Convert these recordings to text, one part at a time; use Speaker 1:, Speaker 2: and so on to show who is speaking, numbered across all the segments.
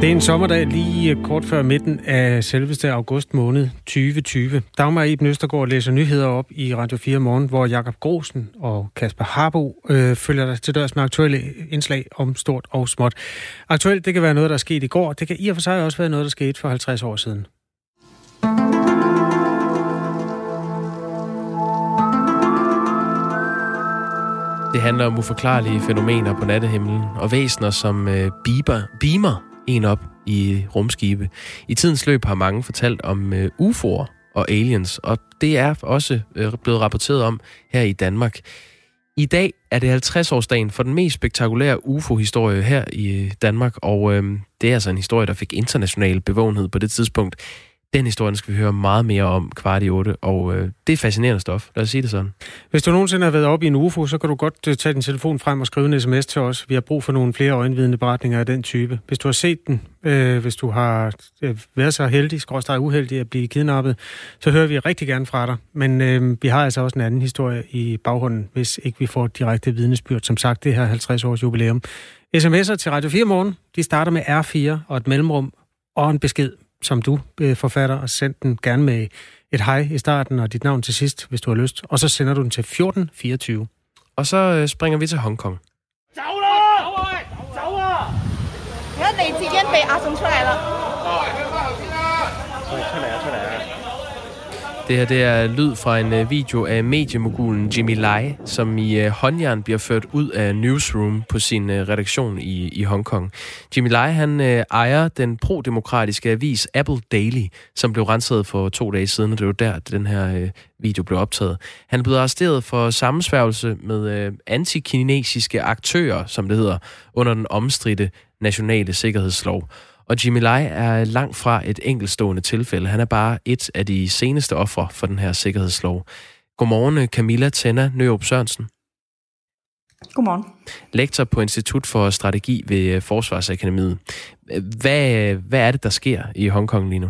Speaker 1: Det er en sommerdag lige øh, kort før midten af selveste august måned 2020. Dagmar Eben Østergaard læser nyheder op i Radio 4 morgen, hvor Jakob Grosen og Kasper Harbo øh, følger dig til dørs med aktuelle indslag om stort og småt. Aktuelt, det kan være noget, der er sket i går. Det kan i og for sig også være noget, der skete for 50 år siden.
Speaker 2: Det handler om uforklarlige fænomener på nattehimlen og væsener, som øh, biber, beamer en op i rumskibe. I tidens løb har mange fortalt om øh, UFO'er og aliens, og det er også øh, blevet rapporteret om her i Danmark. I dag er det 50-årsdagen for den mest spektakulære UFO-historie her i øh, Danmark, og øh, det er altså en historie, der fik international bevågenhed på det tidspunkt. Den historie skal vi høre meget mere om kvart i otte, og øh, det er fascinerende stof. Lad os sige det sådan.
Speaker 1: Hvis du nogensinde har været op i en UFO, så kan du godt øh, tage din telefon frem og skrive en sms til os. Vi har brug for nogle flere øjenvidende beretninger af den type. Hvis du har set den, øh, hvis du har øh, været så heldig, skråstrej uheldig at blive kidnappet, så hører vi rigtig gerne fra dig. Men øh, vi har altså også en anden historie i baghånden, hvis ikke vi får direkte vidnesbyrd. Som sagt, det her 50 års jubilæum. SMS'er til Radio 4 morgen, de starter med R4 og et mellemrum og en besked som du øh, forfatter, og send den gerne med et hej i starten og dit navn til sidst, hvis du har lyst. Og så sender du den til 1424.
Speaker 2: Og så øh, springer vi til Hongkong. 走啦！走啊！而家黎智英被押送出嚟啦。 Det her det er lyd fra en øh, video af mediemogulen Jimmy Lai, som i øh, håndjern bliver ført ud af Newsroom på sin øh, redaktion i, i Hongkong. Jimmy Lai han ejer den pro-demokratiske avis Apple Daily, som blev renset for to dage siden, og det var der, den her video blev optaget. Han blev arresteret for sammensværgelse med antikinesiske aktører, som det hedder, under den omstridte nationale sikkerhedslov. Og Jimmy Lai er langt fra et enkelstående tilfælde. Han er bare et af de seneste ofre for den her sikkerhedslov. Godmorgen, Camilla Tenna Nørup Sørensen.
Speaker 3: Godmorgen.
Speaker 2: Lektor på Institut for Strategi ved Forsvarsakademiet. Hvad, hvad er det, der sker i Hongkong lige nu?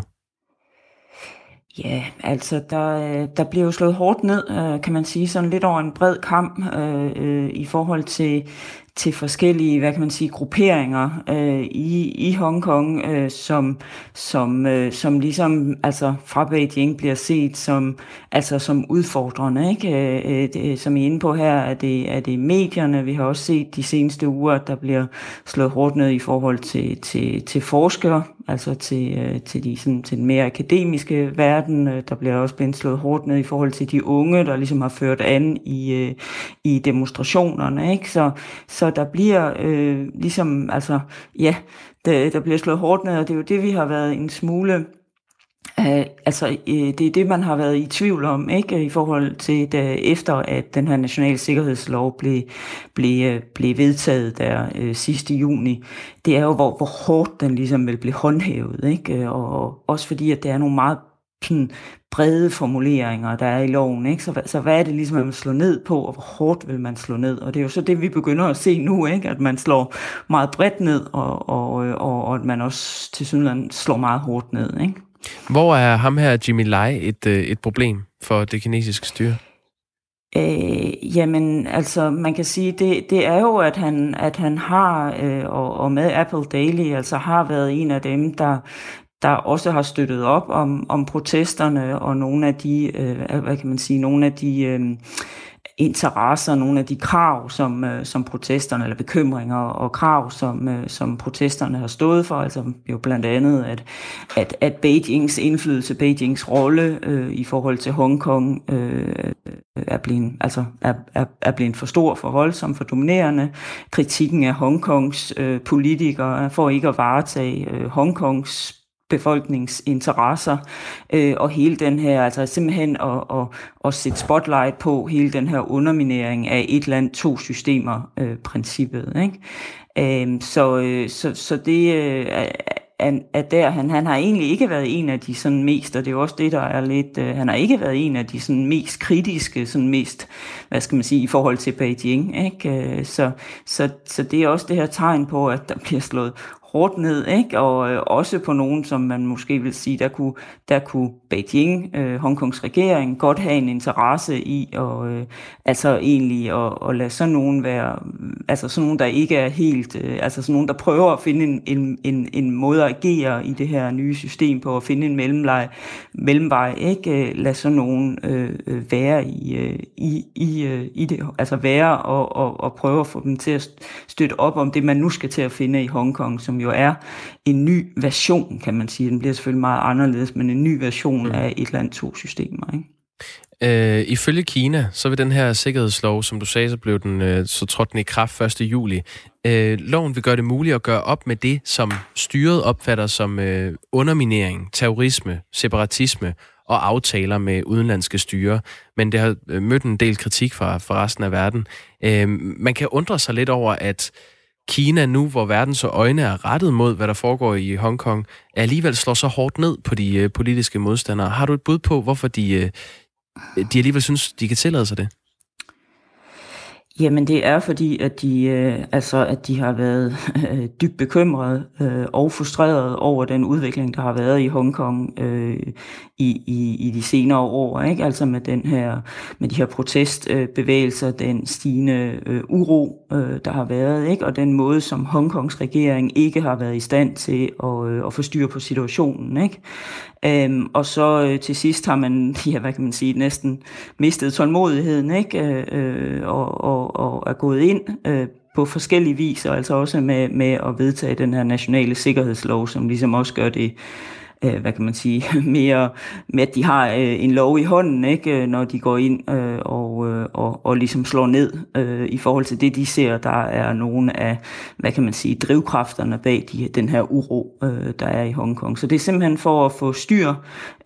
Speaker 3: Ja, altså der, der bliver jo slået hårdt ned, øh, kan man sige, sådan lidt over en bred kamp øh, øh, i forhold til til forskellige, hvad kan man sige, grupperinger øh, i, i Hongkong, øh, som, som, øh, som ligesom altså fra Beijing bliver set som, altså som udfordrende. Ikke? Øh, øh, det, som I er inde på her, er det, er det medierne. Vi har også set de seneste uger, der bliver slået hårdt ned i forhold til, til, til forskere, altså til, øh, til, de, sådan, til den mere akademiske verden. Øh, der bliver også blevet slået hårdt ned i forhold til de unge, der ligesom har ført an i, øh, i demonstrationerne. Ikke? Så, så der bliver øh, ligesom, altså, ja, der, der bliver slået hårdt ned, og det er jo det, vi har været en smule Uh, altså, uh, det er det, man har været i tvivl om, ikke, i forhold til, da, efter at den her nationale sikkerhedslov blev, blev, uh, blev vedtaget der øh, uh, sidste juni. Det er jo, hvor, hvor hårdt den ligesom vil blive håndhævet, ikke, og, og også fordi, at det er nogle meget sådan, brede formuleringer, der er i loven. Ikke? Så, så hvad er det ligesom, man vil slå ned på, og hvor hårdt vil man slå ned? Og det er jo så det, vi begynder at se nu, ikke? at man slår meget bredt ned, og, og, og, og at man også til synligheden slår meget hårdt ned. Ikke?
Speaker 2: Hvor er ham her, Jimmy Lai, et, øh, et problem for det kinesiske styre?
Speaker 3: Øh, jamen, altså, man kan sige, det, det er jo, at han, at han har, øh, og, og med Apple Daily, altså har været en af dem, der, der også har støttet op om, om protesterne og nogle af de, øh, hvad kan man sige, nogle af de øh, interesser, nogle af de krav, som, øh, som protesterne, eller bekymringer og krav, som, øh, som protesterne har stået for, altså jo blandt andet, at, at, at Beijings indflydelse, Beijings rolle øh, i forhold til Hongkong øh, er, blevet, altså er, er, er blevet for stor, for voldsom, for dominerende. Kritikken af Hongkongs øh, politikere for ikke at varetage øh, Hongkongs befolkningsinteresser, øh, og hele den her, altså simpelthen at, at, at sætte spotlight på hele den her underminering af et land, to systemer øh, princippet. Ikke? Øh, så, øh, så, så det øh, er, er der, han, han har egentlig ikke været en af de sådan mest, og det er også det, der er lidt, øh, han har ikke været en af de sådan mest kritiske, sådan mest, hvad skal man sige, i forhold til Beijing. Ikke? Øh, så, så, så det er også det her tegn på, at der bliver slået hårdt ned, ikke? og øh, også på nogen, som man måske vil sige, der kunne, der kunne Beijing, øh, Hongkongs regering, godt have en interesse i at, øh, altså egentlig at, at lade sådan nogen være, altså sådan nogen, der ikke er helt, øh, altså sådan nogen, der prøver at finde en, en, en, en måde at agere i det her nye system på, at finde en mellemvej, mellemvej ikke øh, lade sådan nogen øh, øh, være i, øh, i, i, øh, i det, altså være og, og, og prøve at få dem til at støtte op om det, man nu skal til at finde i Hongkong, som jo er en ny version, kan man sige. Den bliver selvfølgelig meget anderledes, men en ny version mm. af et land, to systemer. Ikke?
Speaker 2: Øh, ifølge Kina, så vil den her sikkerhedslov, som du sagde, så blev den, øh, så trådte den i kraft 1. juli. Øh, loven vil gøre det muligt at gøre op med det, som styret opfatter som øh, underminering, terrorisme, separatisme og aftaler med udenlandske styre. Men det har øh, mødt en del kritik fra, fra resten af verden. Øh, man kan undre sig lidt over, at Kina nu, hvor verdens øjne er rettet mod, hvad der foregår i Hongkong, alligevel slår så hårdt ned på de øh, politiske modstandere. Har du et bud på, hvorfor de, øh, de alligevel synes, de kan tillade sig det?
Speaker 3: Jamen det er fordi, at de, øh, altså, at de har været øh, dybt bekymrede øh, og frustrerede over den udvikling, der har været i Hongkong øh, i, i, i de senere år. Ikke? Altså med, den her, med de her protestbevægelser, øh, den stigende øh, uro, øh, der har været, ikke? og den måde, som Hongkongs regering ikke har været i stand til at, øh, at få styr på situationen. Ikke? Øhm, og så øh, til sidst har man, ja, hvad kan man sige, næsten mistet tålmodigheden, ikke? Øh, øh, og, og, og er gået ind øh, på forskellige vis, og altså også med, med at vedtage den her nationale sikkerhedslov, som ligesom også gør det øh, hvad kan man sige, mere med, at de har øh, en lov i hånden, ikke, øh, når de går ind øh, og, øh, og, og ligesom slår ned øh, i forhold til det, de ser, der er nogle af, hvad kan man sige, drivkræfterne bag de, den her uro, øh, der er i Hongkong. Så det er simpelthen for at få styr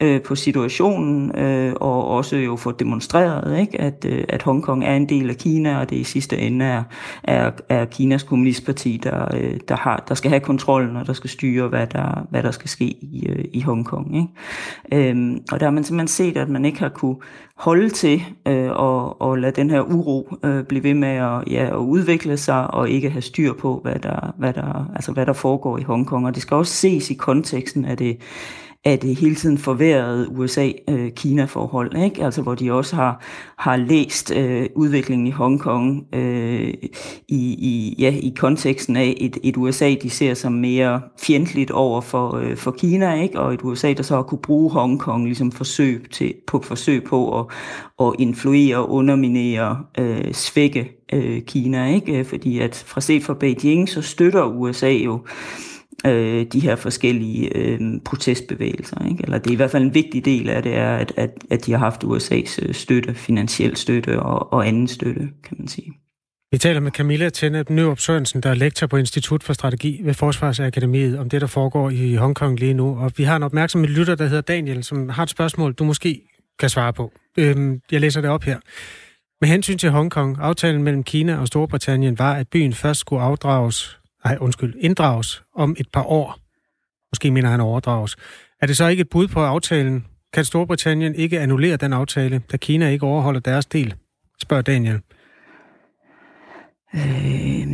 Speaker 3: øh, på situationen, øh, og også jo få demonstreret, ikke, at, øh, at Hongkong er en del af Kina, og det i sidste ende er, er, er Kinas kommunistparti, der, øh, der, har, der skal have kontrollen, og der skal styre, hvad der, hvad der skal ske i, øh, i Hongkong. Ikke? Øhm, og der har man simpelthen set, at man ikke har kunne holde til øh, og, og lade den her uro øh, blive ved med at, ja, at udvikle sig og ikke have styr på, hvad der, hvad, der, altså, hvad der foregår i Hongkong. Og det skal også ses i konteksten af det af det hele tiden forværrede USA-Kina-forhold, øh, ikke? altså hvor de også har, har læst øh, udviklingen i Hongkong øh, i, i, ja, i konteksten af et, et USA, de ser som mere fjendtligt over for, øh, for Kina, ikke? og et USA, der så har kunne bruge Hongkong ligesom forsøg til, på forsøg på at, at influere, underminere, øh, svække øh, Kina, ikke? Øh, fordi at fra set fra Beijing, så støtter USA jo øh, Øh, de her forskellige øh, protestbevægelser. Ikke? Eller det er i hvert fald en vigtig del af det, er, at, at, at de har haft USA's øh, støtte, finansiel støtte og, og anden støtte, kan man sige.
Speaker 1: Vi taler med Camilla Tennep Nørup Sørensen, der er lektor på Institut for Strategi ved Forsvarsakademiet, om det, der foregår i Hongkong lige nu. Og vi har en opmærksom lytter, der hedder Daniel, som har et spørgsmål, du måske kan svare på. Øhm, jeg læser det op her. Med hensyn til Hongkong, aftalen mellem Kina og Storbritannien var, at byen først skulle afdrages nej, undskyld, inddrages om et par år. Måske mener han overdrages. Er det så ikke et bud på aftalen? Kan Storbritannien ikke annullere den aftale, da Kina ikke overholder deres del? Spørger Daniel.
Speaker 3: Øh,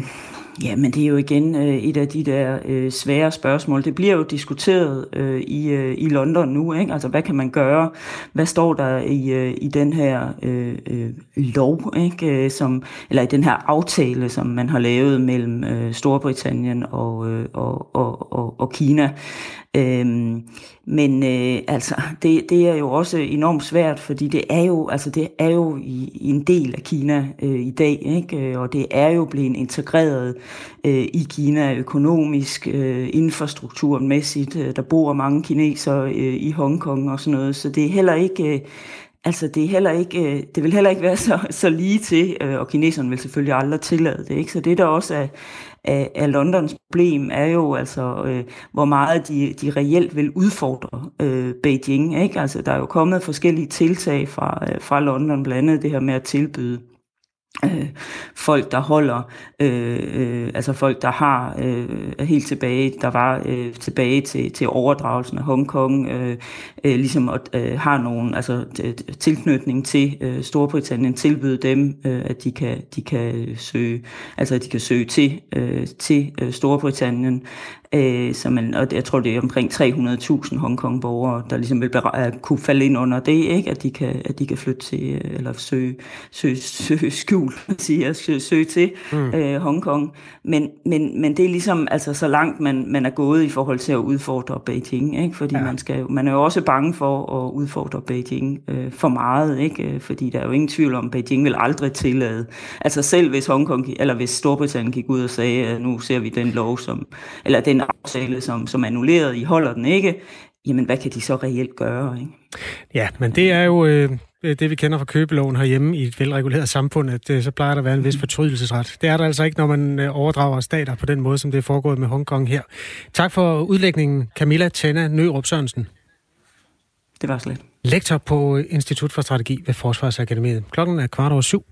Speaker 3: Ja, men det er jo igen øh, et af de der øh, svære spørgsmål. Det bliver jo diskuteret øh, i, øh, i London nu, ikke? Altså, hvad kan man gøre? Hvad står der i, øh, i den her øh, øh, lov, ikke? Øh, som, eller i den her aftale, som man har lavet mellem øh, Storbritannien og, øh, og, og, og, og Kina? Øhm, men øh, altså, det, det er jo også enormt svært, fordi det er jo, altså, det er jo i, i en del af Kina øh, i dag, ikke? Øh, og det er jo blevet integreret øh, i Kina økonomisk, øh, infrastrukturmæssigt. Øh, der bor mange kinesere øh, i Hongkong og sådan noget, så det er heller ikke... Øh, Altså, det, er heller ikke, øh, det vil heller ikke være så, så lige til, øh, og kineserne vil selvfølgelig aldrig tillade det. Ikke? Så det, der også er, af, af Londons problem, er jo altså, øh, hvor meget de, de reelt vil udfordre øh, Beijing. Ikke? Altså, der er jo kommet forskellige tiltag fra, øh, fra London, blandt andet det her med at tilbyde øh, folk, der holder, øh, øh, altså folk, der har øh, helt tilbage, der var øh, tilbage til, til overdragelsen af Hongkong, øh, øh, ligesom at øh, har nogen altså, tilknytning til øh, Storbritannien, tilbyde dem, øh, at de kan, de kan søge, altså at de kan søge til, øh, til øh, Storbritannien. Øh, så man, og jeg tror, det er omkring 300.000 Hongkong-borgere, der ligesom vil kunne falde ind under det, ikke? At, de kan, at de kan flytte til, øh, eller søge, søge, søge skjul, siger, søge, søge til mm. øh, Hongkong. Men, men, men det er ligesom altså, så langt, man, man er gået i forhold til at udfordre Beijing, ikke? Fordi ja. man, skal, man er jo også bange for at udfordre Beijing øh, for meget, ikke? Fordi der er jo ingen tvivl om, at Beijing vil aldrig tillade. Altså selv hvis Hongkong, eller hvis Storbritannien gik ud og sagde, at nu ser vi den lov, som, eller den aftale, som, som annulleret, I holder den ikke, jamen hvad kan de så reelt gøre? Ikke?
Speaker 1: Ja, men det er jo øh, det, vi kender fra købeloven herhjemme i et velreguleret samfund, at øh, så plejer der at være en vis mm. fortrydelsesret. Det er der altså ikke, når man øh, overdrager stater på den måde, som det er foregået med Hongkong her. Tak for udlægningen, Camilla Tena Nørup Sørensen.
Speaker 3: Det var slet.
Speaker 1: Lektor på Institut for Strategi ved Forsvarsakademiet. Klokken er kvart over syv.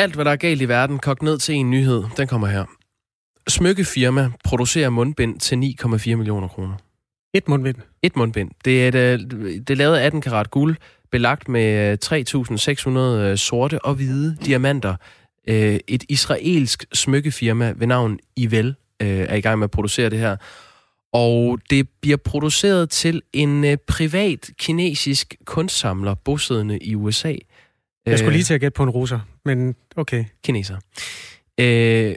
Speaker 2: Alt, hvad der er galt i verden, kogt ned til en nyhed. Den kommer her. Smykkefirma producerer mundbind til 9,4 millioner kroner.
Speaker 1: Et mundbind?
Speaker 2: Et mundbind. Det er, et, øh, det er lavet af 18 karat guld, belagt med 3.600 øh, sorte og hvide diamanter. Øh, et israelsk smykkefirma ved navn Ivel er i gang med at producere det her. Og det bliver produceret til en privat kinesisk kunstsamler bosiddende i USA.
Speaker 1: Jeg skulle lige til at gætte på en russer, men okay.
Speaker 2: Kineser. Øh,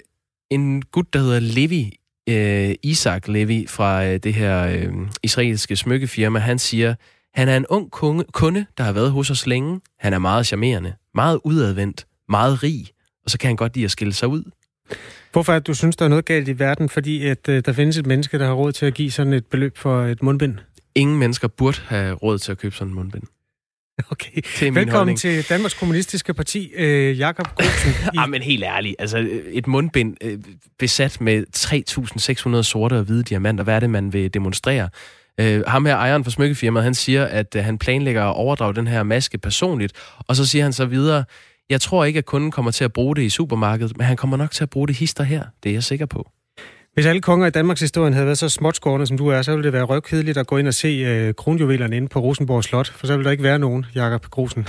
Speaker 2: en gut, der hedder Levi, øh, Isaac Levi fra øh, det her øh, israelske smykkefirma, han siger, han er en ung kunde, kunde, der har været hos os længe. Han er meget charmerende, meget udadvendt, meget rig, og så kan han godt lide at skille sig ud.
Speaker 1: Hvorfor er du synes, der er noget galt i verden? Fordi at, øh, der findes et menneske, der har råd til at give sådan et beløb for et mundbind?
Speaker 2: Ingen mennesker burde have råd til at købe sådan et mundbind.
Speaker 1: Okay. Velkommen holdning. til Danmarks Kommunistiske Parti, øh, Jakob Grusen.
Speaker 2: I... ah, men helt ærligt, altså et mundbind øh, besat med 3.600 sorte og hvide diamanter, hvad er det, man vil demonstrere? Øh, ham her, ejeren for smykkefirmaet, han siger, at øh, han planlægger at overdrage den her maske personligt, og så siger han så videre, jeg tror ikke, at kunden kommer til at bruge det i supermarkedet, men han kommer nok til at bruge det hister her. Det er jeg sikker på.
Speaker 1: Hvis alle konger i Danmarks historie havde været så småtskårende, som du er, så ville det være røvkedeligt at gå ind og se øh, kronjuvelerne inde på Rosenborg Slot, for så ville der ikke være nogen, Jakob Grusen.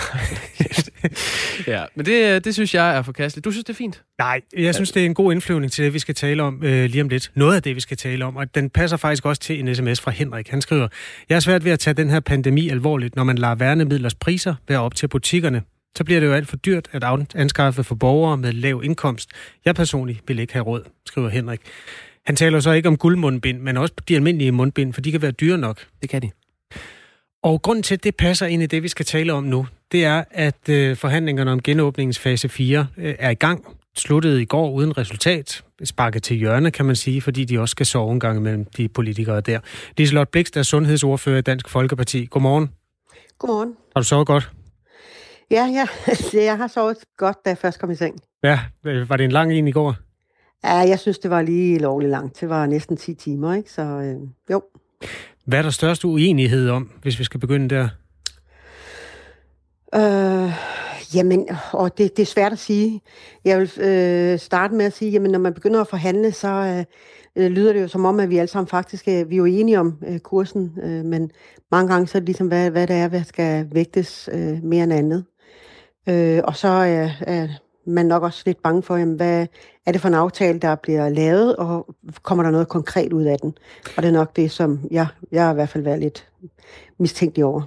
Speaker 2: ja, men det, det synes jeg er forkasteligt. Du synes, det er fint?
Speaker 1: Nej, jeg synes, det er en god indflyvning til det, vi skal tale om øh, lige om lidt. Noget af det, vi skal tale om, og den passer faktisk også til en sms fra Henrik. Han skriver, jeg er svært ved at tage den her pandemi alvorligt, når man lader værnemidlers priser være op til butikkerne så bliver det jo alt for dyrt at anskaffe for borgere med lav indkomst. Jeg personligt vil ikke have råd, skriver Henrik. Han taler så ikke om guldmundbind, men også de almindelige mundbind, for de kan være dyre nok.
Speaker 2: Det kan de.
Speaker 1: Og grunden til, at det passer ind i det, vi skal tale om nu, det er, at øh, forhandlingerne om genåbningens fase 4 øh, er i gang. Sluttede i går uden resultat. Sparket til hjørne, kan man sige, fordi de også skal sove en gang mellem de politikere der. Liselotte Blikst er sundhedsordfører i Dansk Folkeparti. Godmorgen.
Speaker 4: Godmorgen.
Speaker 1: Har du sovet godt?
Speaker 4: Ja, ja. jeg har sovet godt, da jeg først kom i seng.
Speaker 1: Ja, var det en lang en i går?
Speaker 4: Ja, jeg synes, det var lige lovligt langt. Det var næsten 10 timer, ikke? Så øh, jo.
Speaker 1: Hvad er der største uenighed om, hvis vi skal begynde der?
Speaker 4: Øh, jamen, og det, det er svært at sige. Jeg vil øh, starte med at sige, jamen, når man begynder at forhandle, så øh, øh lyder det jo som om, at vi alle sammen faktisk er, vi er jo enige om øh, kursen, øh, men mange gange så er det ligesom, hvad, hvad det er, hvad skal vægtes øh, mere end andet. Øh, og så er øh, man nok også lidt bange for, jamen, hvad er det for en aftale, der bliver lavet, og kommer der noget konkret ud af den? Og det er nok det, som jeg, jeg har i hvert fald været lidt mistænkelig over.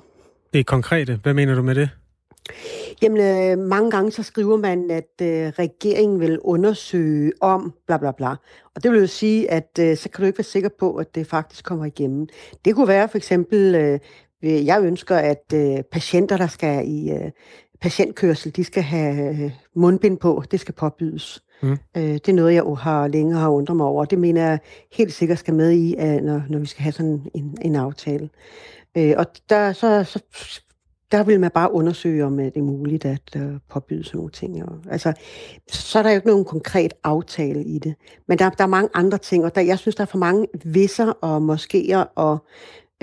Speaker 1: Det er konkrete. Hvad mener du med det?
Speaker 4: Jamen, øh, mange gange så skriver man, at øh, regeringen vil undersøge om bla bla bla. Og det vil jo sige, at øh, så kan du ikke være sikker på, at det faktisk kommer igennem. Det kunne være for eksempel, øh, jeg ønsker, at øh, patienter, der skal i øh, patientkørsel, de skal have øh, mundbind på. Det skal påbydes. Mm. Øh, det er noget, jeg har længe har undret mig over. Det mener jeg helt sikkert skal med i, når, når vi skal have sådan en, en aftale. Øh, og der, så, så, der vil man bare undersøge, om det er muligt at uh, påbyde sådan nogle ting. Og, altså, så er der jo ikke nogen konkret aftale i det. Men der, der er mange andre ting, og der, jeg synes, der er for mange visser og moskéer og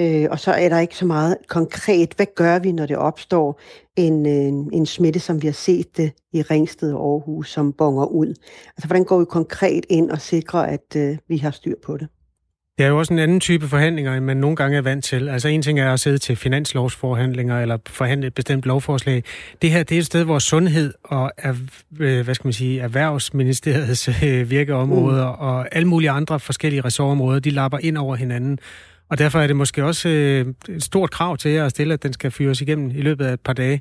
Speaker 4: Øh, og så er der ikke så meget konkret, hvad gør vi, når det opstår en, en, en smitte, som vi har set det i Ringsted og Aarhus, som bonger ud? Altså, hvordan går vi konkret ind og sikrer, at øh, vi har styr på det?
Speaker 1: Det er jo også en anden type forhandlinger, end man nogle gange er vant til. Altså en ting er at sidde til finanslovsforhandlinger eller forhandle et bestemt lovforslag. Det her det er et sted, hvor sundhed og øh, hvad skal man sige, erhvervsministeriets øh, virkeområder mm. og alle mulige andre forskellige ressortområder, de lapper ind over hinanden. Og derfor er det måske også øh, et stort krav til jer at stille, at den skal fyres igennem i løbet af et par dage.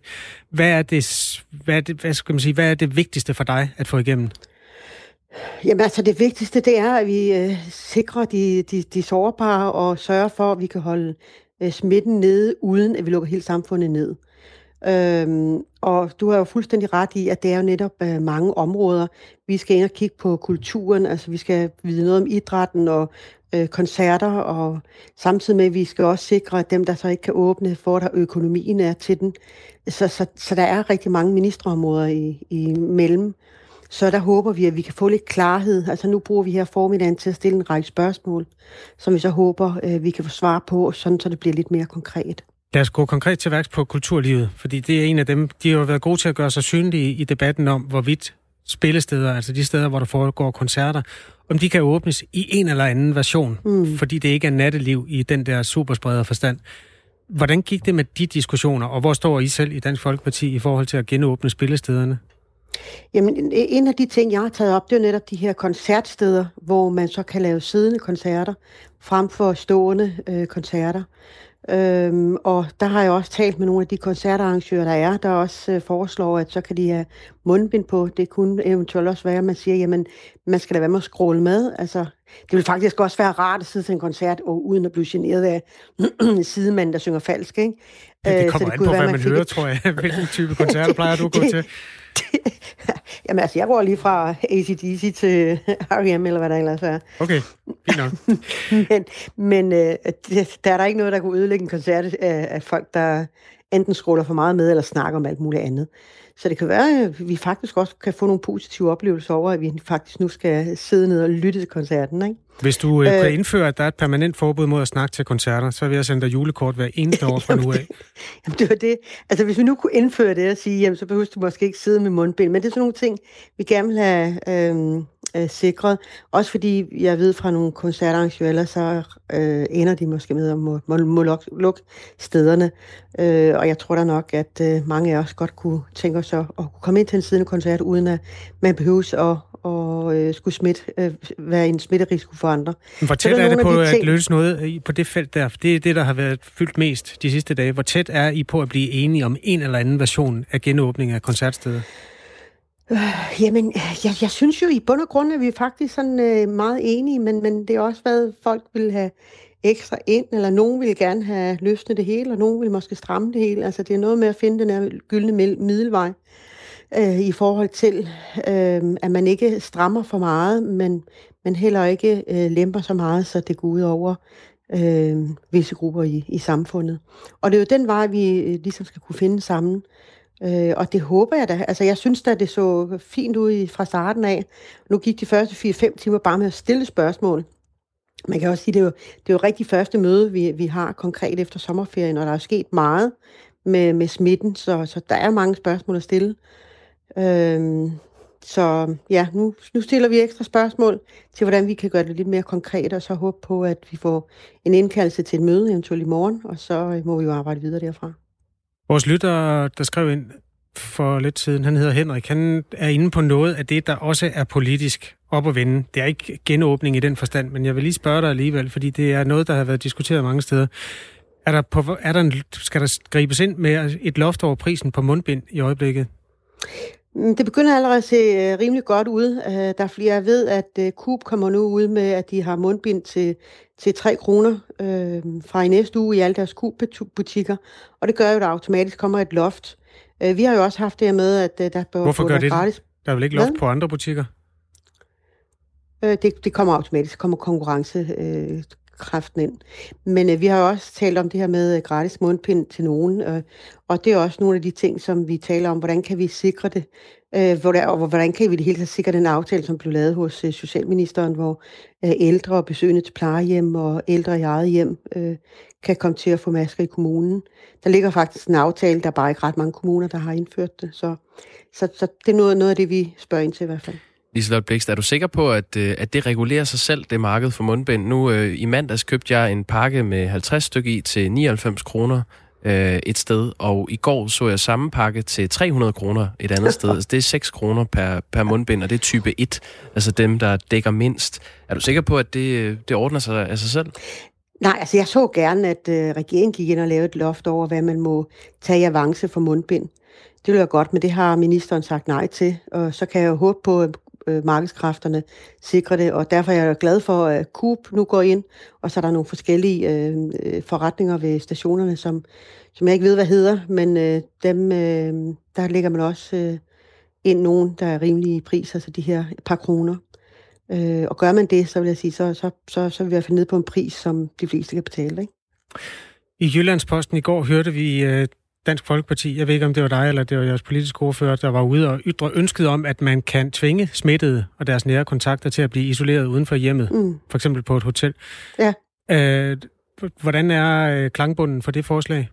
Speaker 1: Hvad er det, hvad er det, hvad skal man sige, hvad er det vigtigste for dig at få igennem?
Speaker 4: Jamen altså det vigtigste, det er, at vi øh, sikrer de, de, de sårbare og sørger for, at vi kan holde øh, smitten nede, uden at vi lukker hele samfundet ned. Øhm, og du har jo fuldstændig ret i, at det er jo netop øh, mange områder. Vi skal ind og kigge på kulturen, altså vi skal vide noget om idrætten og øh, koncerter, og samtidig med, at vi skal også sikre, at dem, der så ikke kan åbne, får der økonomien er til den. Så, så, så der er rigtig mange ministerområder i, i mellem. Så der håber vi, at vi kan få lidt klarhed. Altså nu bruger vi her formiddagen til at stille en række spørgsmål, som vi så håber, øh, vi kan få svar på, sådan så det bliver lidt mere konkret.
Speaker 1: Lad os gå konkret til værks på kulturlivet, fordi det er en af dem, de har jo været gode til at gøre sig synlige i debatten om, hvorvidt spillesteder, altså de steder, hvor der foregår koncerter, om de kan åbnes i en eller anden version, mm. fordi det ikke er natteliv i den der superspreder forstand. Hvordan gik det med de diskussioner, og hvor står I selv i Dansk Folkeparti i forhold til at genåbne spillestederne?
Speaker 4: Jamen, en af de ting, jeg har taget op, det er netop de her koncertsteder, hvor man så kan lave siddende koncerter, frem for stående øh, koncerter. Øhm, og der har jeg også talt med nogle af de koncertarrangører, der er, der også øh, foreslår, at så kan de have mundbind på. Det kunne eventuelt også være, at man siger, jamen, man skal da være med at scrolle med. Altså, det vil faktisk også være rart at sidde til en koncert, og uden at blive generet af sidemanden, der synger falsk, ikke?
Speaker 1: Ja, det øh, kommer så det an på, være, hvad man, man hører, tror jeg. Hvilken type koncerter plejer du at gå til?
Speaker 4: Jamen altså, jeg går lige fra ACDC til R.E.M., eller hvad der ellers er.
Speaker 1: Okay, fint nok.
Speaker 4: men men øh, der er der ikke noget, der kunne ødelægge en koncert af, af folk, der enten scroller for meget med, eller snakker om alt muligt andet. Så det kan være, at vi faktisk også kan få nogle positive oplevelser over, at vi faktisk nu skal sidde ned og lytte til koncerten. Ikke?
Speaker 1: Hvis du øh, kan øh. indføre, at der er et permanent forbud mod at snakke til koncerter, så vil jeg sende dig julekort hver eneste år fra nu af.
Speaker 4: jamen, det var det. Altså, hvis vi nu kunne indføre det og sige, jamen, så behøver du måske ikke sidde med mundbind. Men det er sådan nogle ting, vi gerne vil have øh, øh, sikret. Også fordi jeg ved fra nogle koncertarrangører, så øh, ender de måske med at må, må, må lukke luk stederne. Øh, og jeg tror da nok, at øh, mange af os godt kunne tænke os at, at kunne komme ind til en siddende koncert, uden at man behøves at, og øh, skulle smitte, øh, være en smitterisiko for andre.
Speaker 1: Men hvor tæt er, er det på de at løse noget på det felt der? Det er det, der har været fyldt mest de sidste dage. Hvor tæt er I på at blive enige om en eller anden version af genåbning af koncertsteder?
Speaker 4: Øh, jamen, jeg, jeg synes jo i bund og grund, at vi er faktisk sådan øh, meget enige, men, men det er også, hvad folk vil have ekstra ind, eller nogen vil gerne have løsnet det hele, og nogen vil måske stramme det hele. Altså, det er noget med at finde den her gyldne middelvej øh, i forhold til, øh, at man ikke strammer for meget, men, men heller ikke øh, lemper så meget, så det går ud over øh, visse grupper i, i samfundet. Og det er jo den vej, vi øh, ligesom skal kunne finde sammen. Øh, og det håber jeg da. Altså, jeg synes da, det så fint ud fra starten af. Nu gik de første 4-5 timer bare med at stille spørgsmål. Man kan også sige, det er jo, det er jo rigtig første møde, vi, vi har konkret efter sommerferien, og der er sket meget med, med smitten, så, så der er mange spørgsmål at stille. Øhm, så ja, nu, nu stiller vi ekstra spørgsmål til, hvordan vi kan gøre det lidt mere konkret, og så håbe på, at vi får en indkaldelse til et møde, eventuelt i morgen, og så øh, må vi jo arbejde videre derfra.
Speaker 1: Vores lytter, der skrev ind for lidt siden, han hedder Henrik, han er inde på noget af det, der også er politisk op at vende. Det er ikke genåbning i den forstand, men jeg vil lige spørge dig alligevel, fordi det er noget, der har været diskuteret mange steder. Er der på, er der en, skal der gribes ind med et loft over prisen på mundbind i øjeblikket?
Speaker 4: Mm, det begynder allerede at se øh, rimelig godt ud. Øh, der er flere, jeg ved, at øh, Coop kommer nu ud med, at de har mundbind til, til 3 kroner øh, fra i næste uge i alle deres Coop-butikker. Og det gør jo, at der automatisk kommer et loft. Vi har jo også haft det med, at der bør
Speaker 1: Hvorfor gør det gratis. Der er vel ikke loft på andre butikker?
Speaker 4: Det, det kommer automatisk. kommer konkurrence øh, kræften ind. Men øh, vi har jo også talt om det her med øh, gratis mundpind til nogen, øh, og det er også nogle af de ting, som vi taler om, hvordan kan vi sikre det, øh, hvor der, og hvordan kan vi det hele taget sikre den aftale, som blev lavet hos øh, Socialministeren, hvor øh, ældre og besøgende til plejehjem og ældre i eget hjem øh, kan komme til at få masker i kommunen. Der ligger faktisk en aftale, der er bare ikke ret mange kommuner, der har indført det, så, så, så det er noget, noget af det, vi spørger ind til i hvert fald.
Speaker 2: Liselotte Blikst, er du sikker på, at, øh, at det regulerer sig selv, det marked for mundbind? Nu øh, i mandags købte jeg en pakke med 50 stykker i til 99 kroner øh, et sted, og i går så jeg samme pakke til 300 kroner et andet sted. Altså, det er 6 kroner per, per mundbind, og det er type 1, altså dem, der dækker mindst. Er du sikker på, at det, øh, det ordner sig af sig selv?
Speaker 4: Nej, altså jeg så gerne, at øh, regeringen gik ind og lavede et loft over, hvad man må tage i avance for mundbind. Det ville være godt, men det har ministeren sagt nej til, og så kan jeg jo håbe på, at øh, markedskræfterne sikrer det, og derfor er jeg glad for, at Coop nu går ind, og så er der nogle forskellige øh, øh forretninger ved stationerne, som, som jeg ikke ved, hvad hedder, men øh, dem, øh, der ligger man også øh, ind nogen, der er rimelige priser, så altså de her par kroner. Øh, og gør man det, så vil jeg sige, så, så, så, så vil hvert fald ned på en pris, som de fleste kan betale. Ikke?
Speaker 1: I Jyllandsposten i går hørte vi øh, Dansk Folkeparti, jeg ved ikke om det var dig eller det var jeres politiske ordfører, der var ude og ytre ønsket om, at man kan tvinge smittede og deres nære kontakter til at blive isoleret uden for hjemmet, mm. for eksempel på et hotel.
Speaker 4: Ja.
Speaker 1: Øh, hvordan er øh, klangbunden for det forslag?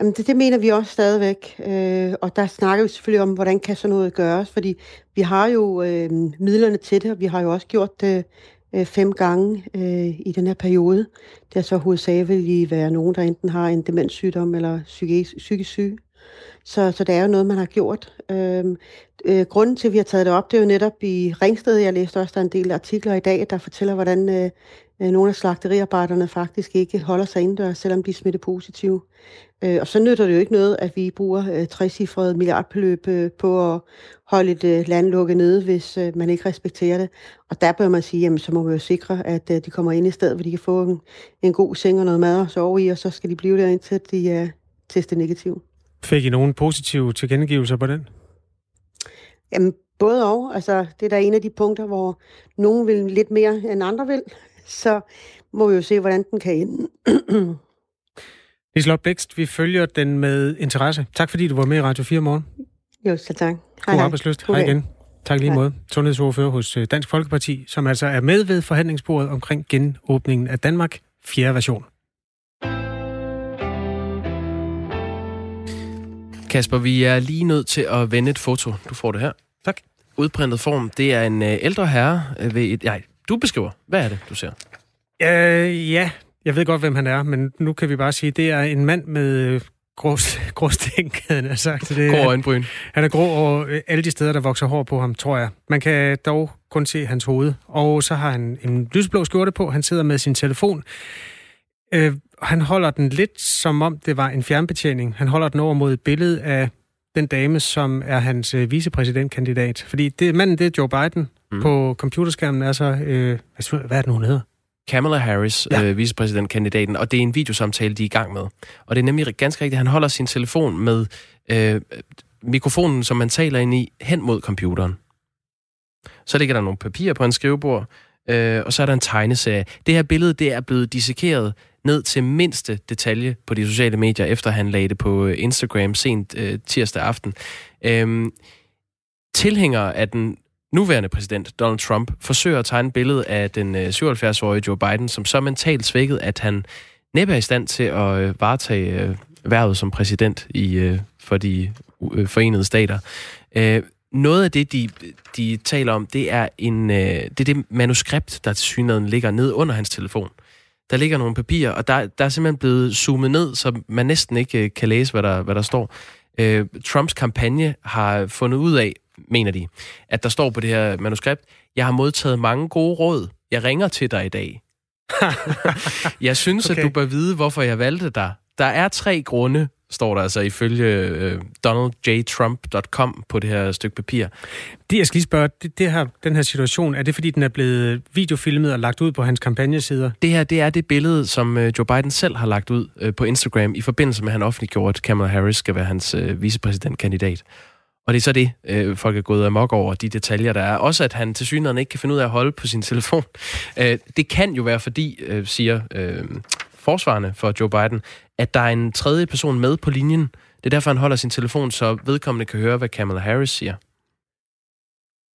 Speaker 4: Jamen, det, det mener vi også stadigvæk. Øh, og der snakker vi selvfølgelig om, hvordan kan sådan noget gøres, fordi vi har jo øh, midlerne til det, og vi har jo også gjort det øh, fem gange øh, i den her periode. Det er så hovedsageligt være nogen, der enten har en demenssygdom eller psykisk, psykisk syg. Så, så det er jo noget, man har gjort. Øhm, øh, grunden til, at vi har taget det op, det er jo netop i Ringsted. Jeg læste også, der er en del artikler i dag, der fortæller, hvordan øh nogle af slagteriarbejderne faktisk ikke holder sig indendørs, selvom de er smittet positive. Øh, og så nytter det jo ikke noget, at vi bruger øh, trecifrede milliardbeløb øh, på at holde et øh, land lukket nede, hvis øh, man ikke respekterer det. Og der bør man sige, jamen så må vi jo sikre, at øh, de kommer ind i stedet, hvor de kan få en, en god seng og noget mad at sove i, og så skal de blive der indtil de er testet negativ.
Speaker 1: Fik I nogen positive tilkendegivelser på den?
Speaker 4: Jamen, både og. Altså, det er da en af de punkter, hvor nogen vil lidt mere end andre vil. Så må vi jo se, hvordan den kan ende.
Speaker 1: Liselotte Bækst, vi følger den med interesse. Tak fordi du var med i Radio 4 morgen.
Speaker 4: Jo, så tak.
Speaker 1: God hej, arbejdsløst. Hej igen. Tak lige måde. Sundhedsordfører hos øh, Dansk Folkeparti, som altså er med ved forhandlingsbordet omkring genåbningen af Danmark, fjerde version.
Speaker 2: Kasper, vi er lige nødt til at vende et foto. Du får det her.
Speaker 1: Tak.
Speaker 2: Udprintet form. Det er en øh, ældre herre ved et... Nej, du beskriver. Hvad er det, du ser?
Speaker 1: Øh, ja, jeg ved godt, hvem han er, men nu kan vi bare sige, at det er en mand med grå, grå stænk, han sagt. Det,
Speaker 2: grå øjenbryn. Han,
Speaker 1: han er grå over øh, alle de steder, der vokser hår på ham, tror jeg. Man kan dog kun se hans hoved. Og så har han en lysblå skjorte på. Han sidder med sin telefon. Øh, han holder den lidt som om det var en fjernbetjening. Han holder den over mod et billede af den dame, som er hans øh, vicepræsidentkandidat. Fordi det, manden, det er Joe Biden. Mm. På computerskærmen er så... Øh, hvad er det nu, hun hedder?
Speaker 2: Kamala Harris, ja. øh, vicepræsidentkandidaten, og det er en videosamtale, de er i gang med. Og det er nemlig ganske rigtigt, han holder sin telefon med øh, mikrofonen, som man taler ind i, hen mod computeren. Så ligger der nogle papirer på en skrivebord, øh, og så er der en tegneserie. Det her billede, det er blevet dissekeret ned til mindste detalje på de sociale medier, efter han lagde det på Instagram sent øh, tirsdag aften. Øh, tilhængere af den nuværende præsident, Donald Trump, forsøger at tegne et billede af den øh, 77-årige Joe Biden, som så mentalt svækket, at han næppe er i stand til at øh, varetage øh, værvet som præsident i for de forenede stater. Noget af det, de, de taler om, det er, en, det er det manuskript, der til synligheden ligger ned under hans telefon. Der ligger nogle papirer, og der, der er simpelthen blevet zoomet ned, så man næsten ikke kan læse, hvad der, hvad der står. Trumps kampagne har fundet ud af, mener de, at der står på det her manuskript, jeg har modtaget mange gode råd. Jeg ringer til dig i dag. jeg synes, okay. at du bør vide, hvorfor jeg valgte dig. Der er tre grunde, står der altså ifølge uh, donaldjtrump.com på det her stykke papir.
Speaker 1: Det, jeg skal lige spørge, det, det her, den her situation, er det fordi, den er blevet videofilmet og lagt ud på hans kampagnesider?
Speaker 2: Det her, det er det billede, som uh, Joe Biden selv har lagt ud uh, på Instagram i forbindelse med, at han offentliggjorde, at Kamala Harris skal være hans uh, vicepræsidentkandidat. Og det er så det, øh, folk er gået amok over, de detaljer, der er. Også at han til synligheden ikke kan finde ud af at holde på sin telefon. Øh, det kan jo være fordi, øh, siger øh, forsvarende for Joe Biden, at der er en tredje person med på linjen. Det er derfor, han holder sin telefon, så vedkommende kan høre, hvad Kamala Harris siger.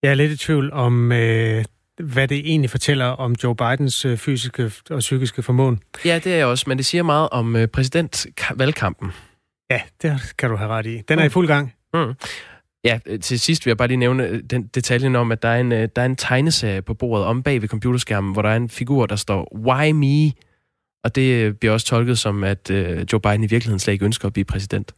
Speaker 1: Jeg er lidt i tvivl om, øh, hvad det egentlig fortæller om Joe Bidens øh, fysiske og psykiske formåen.
Speaker 2: Ja, det er jeg også, men det siger meget om øh, præsidentvalgkampen.
Speaker 1: Ja, det kan du have ret i. Den er mm. i fuld gang. Mm.
Speaker 2: Ja, øh, til sidst vil jeg bare lige nævne øh, den detaljen om, at der er en, øh, der er en tegneserie på bordet om bag ved computerskærmen, hvor der er en figur, der står, Why me? Og det bliver også tolket som, at Joe Biden i virkeligheden slet ikke ønsker at blive præsident.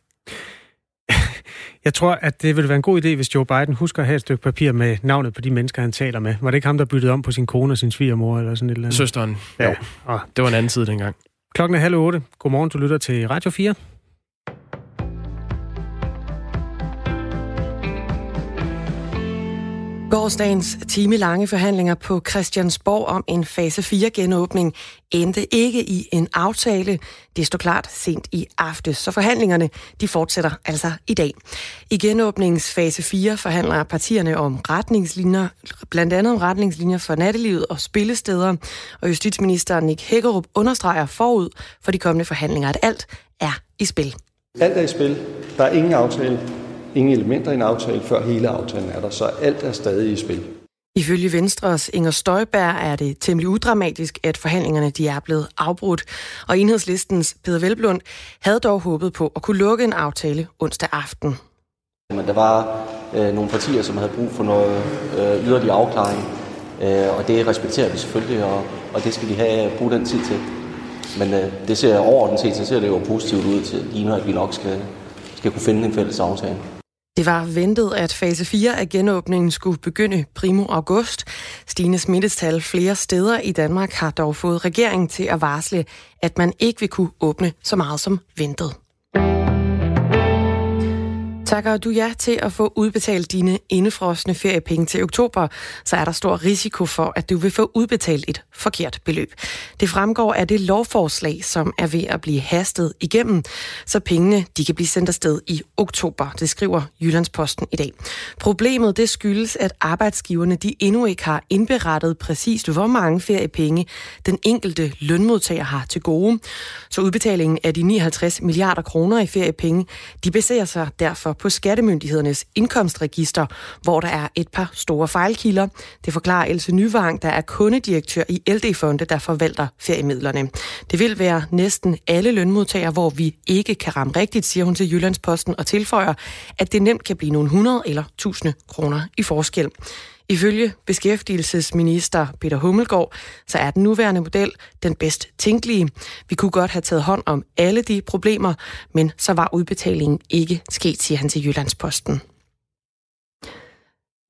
Speaker 1: Jeg tror, at det ville være en god idé, hvis Joe Biden husker at have et stykke papir med navnet på de mennesker, han taler med. Var det ikke ham, der byttede om på sin kone og sin svigermor eller sådan et eller andet?
Speaker 2: Søsteren. Ja. Jo. Det var en anden tid dengang.
Speaker 1: Klokken er halv otte. Godmorgen, du lytter til Radio 4.
Speaker 5: Gårdsdagens timelange forhandlinger på Christiansborg om en fase 4-genåbning endte ikke i en aftale. Det stod klart sent i aftes, så forhandlingerne de fortsætter altså i dag. I genåbningens fase 4 forhandler partierne om retningslinjer, blandt andet om retningslinjer for nattelivet og spillesteder. Og justitsministeren Nick Hækkerup understreger forud for de kommende forhandlinger, at alt er i spil.
Speaker 6: Alt er i spil. Der er ingen aftale ingen elementer i en aftale, før hele aftalen er der, så alt er stadig i spil.
Speaker 5: Ifølge Venstres Inger Støjberg er det temmelig udramatisk, at forhandlingerne de er blevet afbrudt. Og enhedslistens Peter Velblund havde dog håbet på at kunne lukke en aftale onsdag aften.
Speaker 7: Men der var øh, nogle partier, som havde brug for noget øh, yderligere afklaring, øh, og det respekterer vi selvfølgelig, og, og det skal de have bruge den tid til. Men øh, det ser overordnet set, så ser det jo positivt ud til ligner, at vi nok skal, skal kunne finde en fælles aftale.
Speaker 5: Det var ventet, at fase 4 af genåbningen skulle begynde primo august. Stigende smittetal flere steder i Danmark har dog fået regeringen til at varsle, at man ikke vil kunne åbne så meget som ventet. Takker du ja til at få udbetalt dine indefrosne feriepenge til oktober, så er der stor risiko for, at du vil få udbetalt et forkert beløb. Det fremgår af det lovforslag, som er ved at blive hastet igennem, så pengene de kan blive sendt afsted i oktober. Det skriver Jyllandsposten i dag. Problemet det skyldes, at arbejdsgiverne de endnu ikke har indberettet præcist, hvor mange feriepenge den enkelte lønmodtager har til gode. Så udbetalingen af de 59 milliarder kroner i feriepenge, de baserer sig derfor på Skattemyndighedernes indkomstregister, hvor der er et par store fejlkilder. Det forklarer Else Nyvang, der er kundedirektør i LD-fonde, der forvalter feriemidlerne. Det vil være næsten alle lønmodtagere, hvor vi ikke kan ramme rigtigt, siger hun til Jyllandsposten og tilføjer, at det nemt kan blive nogle 100 eller 1000 kroner i forskel. Ifølge beskæftigelsesminister Peter Hummelgaard, så er den nuværende model den bedst tænkelige. Vi kunne godt have taget hånd om alle de problemer, men så var udbetalingen ikke sket, siger han til Jyllandsposten.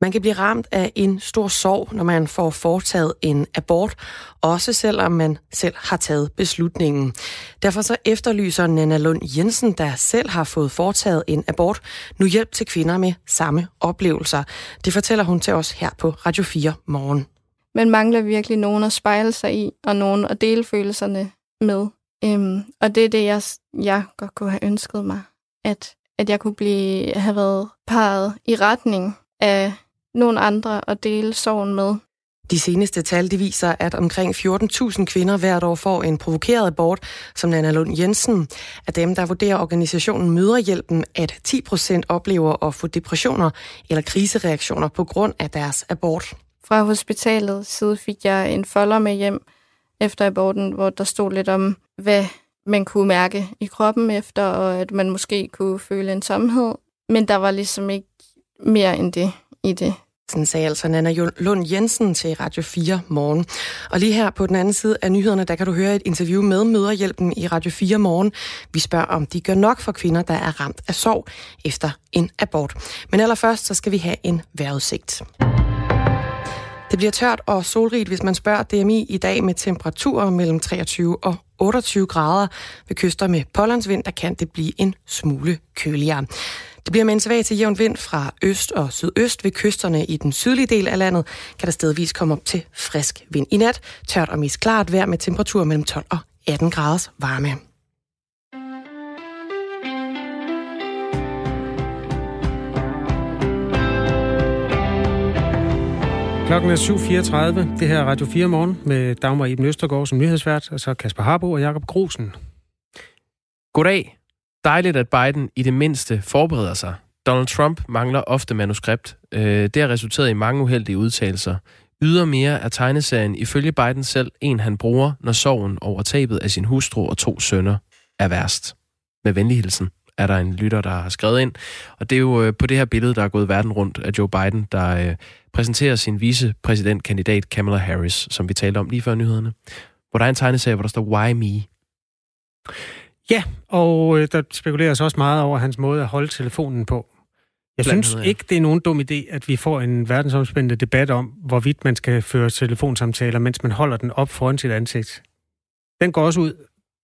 Speaker 5: Man kan blive ramt af en stor sorg, når man får foretaget en abort, også selvom man selv har taget beslutningen. Derfor så efterlyser Nana Lund Jensen, der selv har fået foretaget en abort, nu hjælp til kvinder med samme oplevelser. Det fortæller hun til os her på Radio 4 morgen.
Speaker 8: Man mangler virkelig nogen at spejle sig i, og nogen at dele følelserne med. Øhm, og det er det, jeg, jeg godt kunne have ønsket mig, at, at jeg kunne blive, have været parret i retning af nogle andre at dele sorgen med.
Speaker 5: De seneste tal de viser, at omkring 14.000 kvinder hvert år får en provokeret abort, som Nana Lund Jensen. Af dem, der vurderer organisationen Møderhjælpen, at 10 procent oplever at få depressioner eller krisereaktioner på grund af deres abort.
Speaker 8: Fra hospitalet side fik jeg en folder med hjem efter aborten, hvor der stod lidt om, hvad man kunne mærke i kroppen efter, og at man måske kunne føle en tomhed. Men der var ligesom ikke mere end det i det.
Speaker 5: Sådan sagde altså Nana Lund Jensen til Radio 4 morgen. Og lige her på den anden side af nyhederne, der kan du høre et interview med Møderhjælpen i Radio 4 morgen. Vi spørger, om de gør nok for kvinder, der er ramt af sorg efter en abort. Men allerførst, så skal vi have en vejrudsigt. Det bliver tørt og solrigt, hvis man spørger DMI i dag med temperaturer mellem 23 og 28 grader. Ved kyster med pålandsvind, der kan det blive en smule køligere. Det bliver med en svag til jævn vind fra øst og sydøst ved kysterne i den sydlige del af landet, kan der stedvis komme op til frisk vind. I nat tørt og mest klart vejr med temperatur mellem 12 og 18 graders varme.
Speaker 1: Klokken er 7.34. Det her er Radio 4 morgen med Dagmar Iben Østergaard som nyhedsvært, og så Kasper Harbo og Jakob Grosen.
Speaker 2: Goddag. Dejligt, at Biden i det mindste forbereder sig. Donald Trump mangler ofte manuskript. Øh, det har resulteret i mange uheldige udtalelser. Ydermere er tegneserien ifølge Biden selv en, han bruger, når sorgen over tabet af sin hustru og to sønner er værst. Med venlig hilsen, er der en lytter, der har skrevet ind. Og det er jo øh, på det her billede, der er gået verden rundt af Joe Biden, der øh, præsenterer sin vicepræsidentkandidat Kamala Harris, som vi talte om lige før nyhederne. Hvor der er en tegneserie, hvor der står Why Me?
Speaker 1: Ja, og øh, der spekuleres også meget over hans måde at holde telefonen på. Jeg
Speaker 2: Blandt
Speaker 1: synes
Speaker 2: andet, ja.
Speaker 1: ikke, det er nogen dum idé, at vi får en verdensomspændende debat om, hvorvidt man skal føre telefonsamtaler, mens man holder den op foran sit ansigt. Den går også ud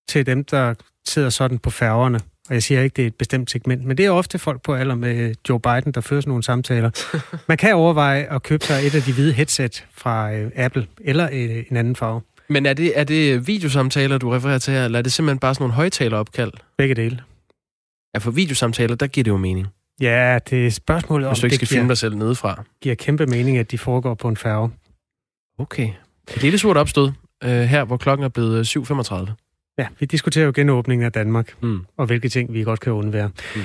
Speaker 1: til dem, der sidder sådan på færgerne. Og jeg siger ikke, det er et bestemt segment, men det er ofte folk på alder med Joe Biden, der fører sådan nogle samtaler. Man kan overveje at købe sig et af de hvide headset fra øh, Apple, eller øh, en anden farve.
Speaker 2: Men er det, er det videosamtaler, du refererer til her, eller er det simpelthen bare sådan nogle højtaleropkald?
Speaker 1: Begge dele.
Speaker 2: Ja, for videosamtaler, der giver det jo mening.
Speaker 1: Ja, det er spørgsmålet om,
Speaker 2: Hvis du ikke skal
Speaker 1: giver,
Speaker 2: filme dig selv nedefra.
Speaker 1: giver kæmpe mening, at de foregår på en færge.
Speaker 2: Okay. Et lille surt opstød øh, her, hvor klokken er blevet øh, 7.35.
Speaker 1: Ja, vi diskuterer jo genåbningen af Danmark,
Speaker 2: Mm.
Speaker 1: og hvilke ting vi godt kan undvære.
Speaker 2: Mm.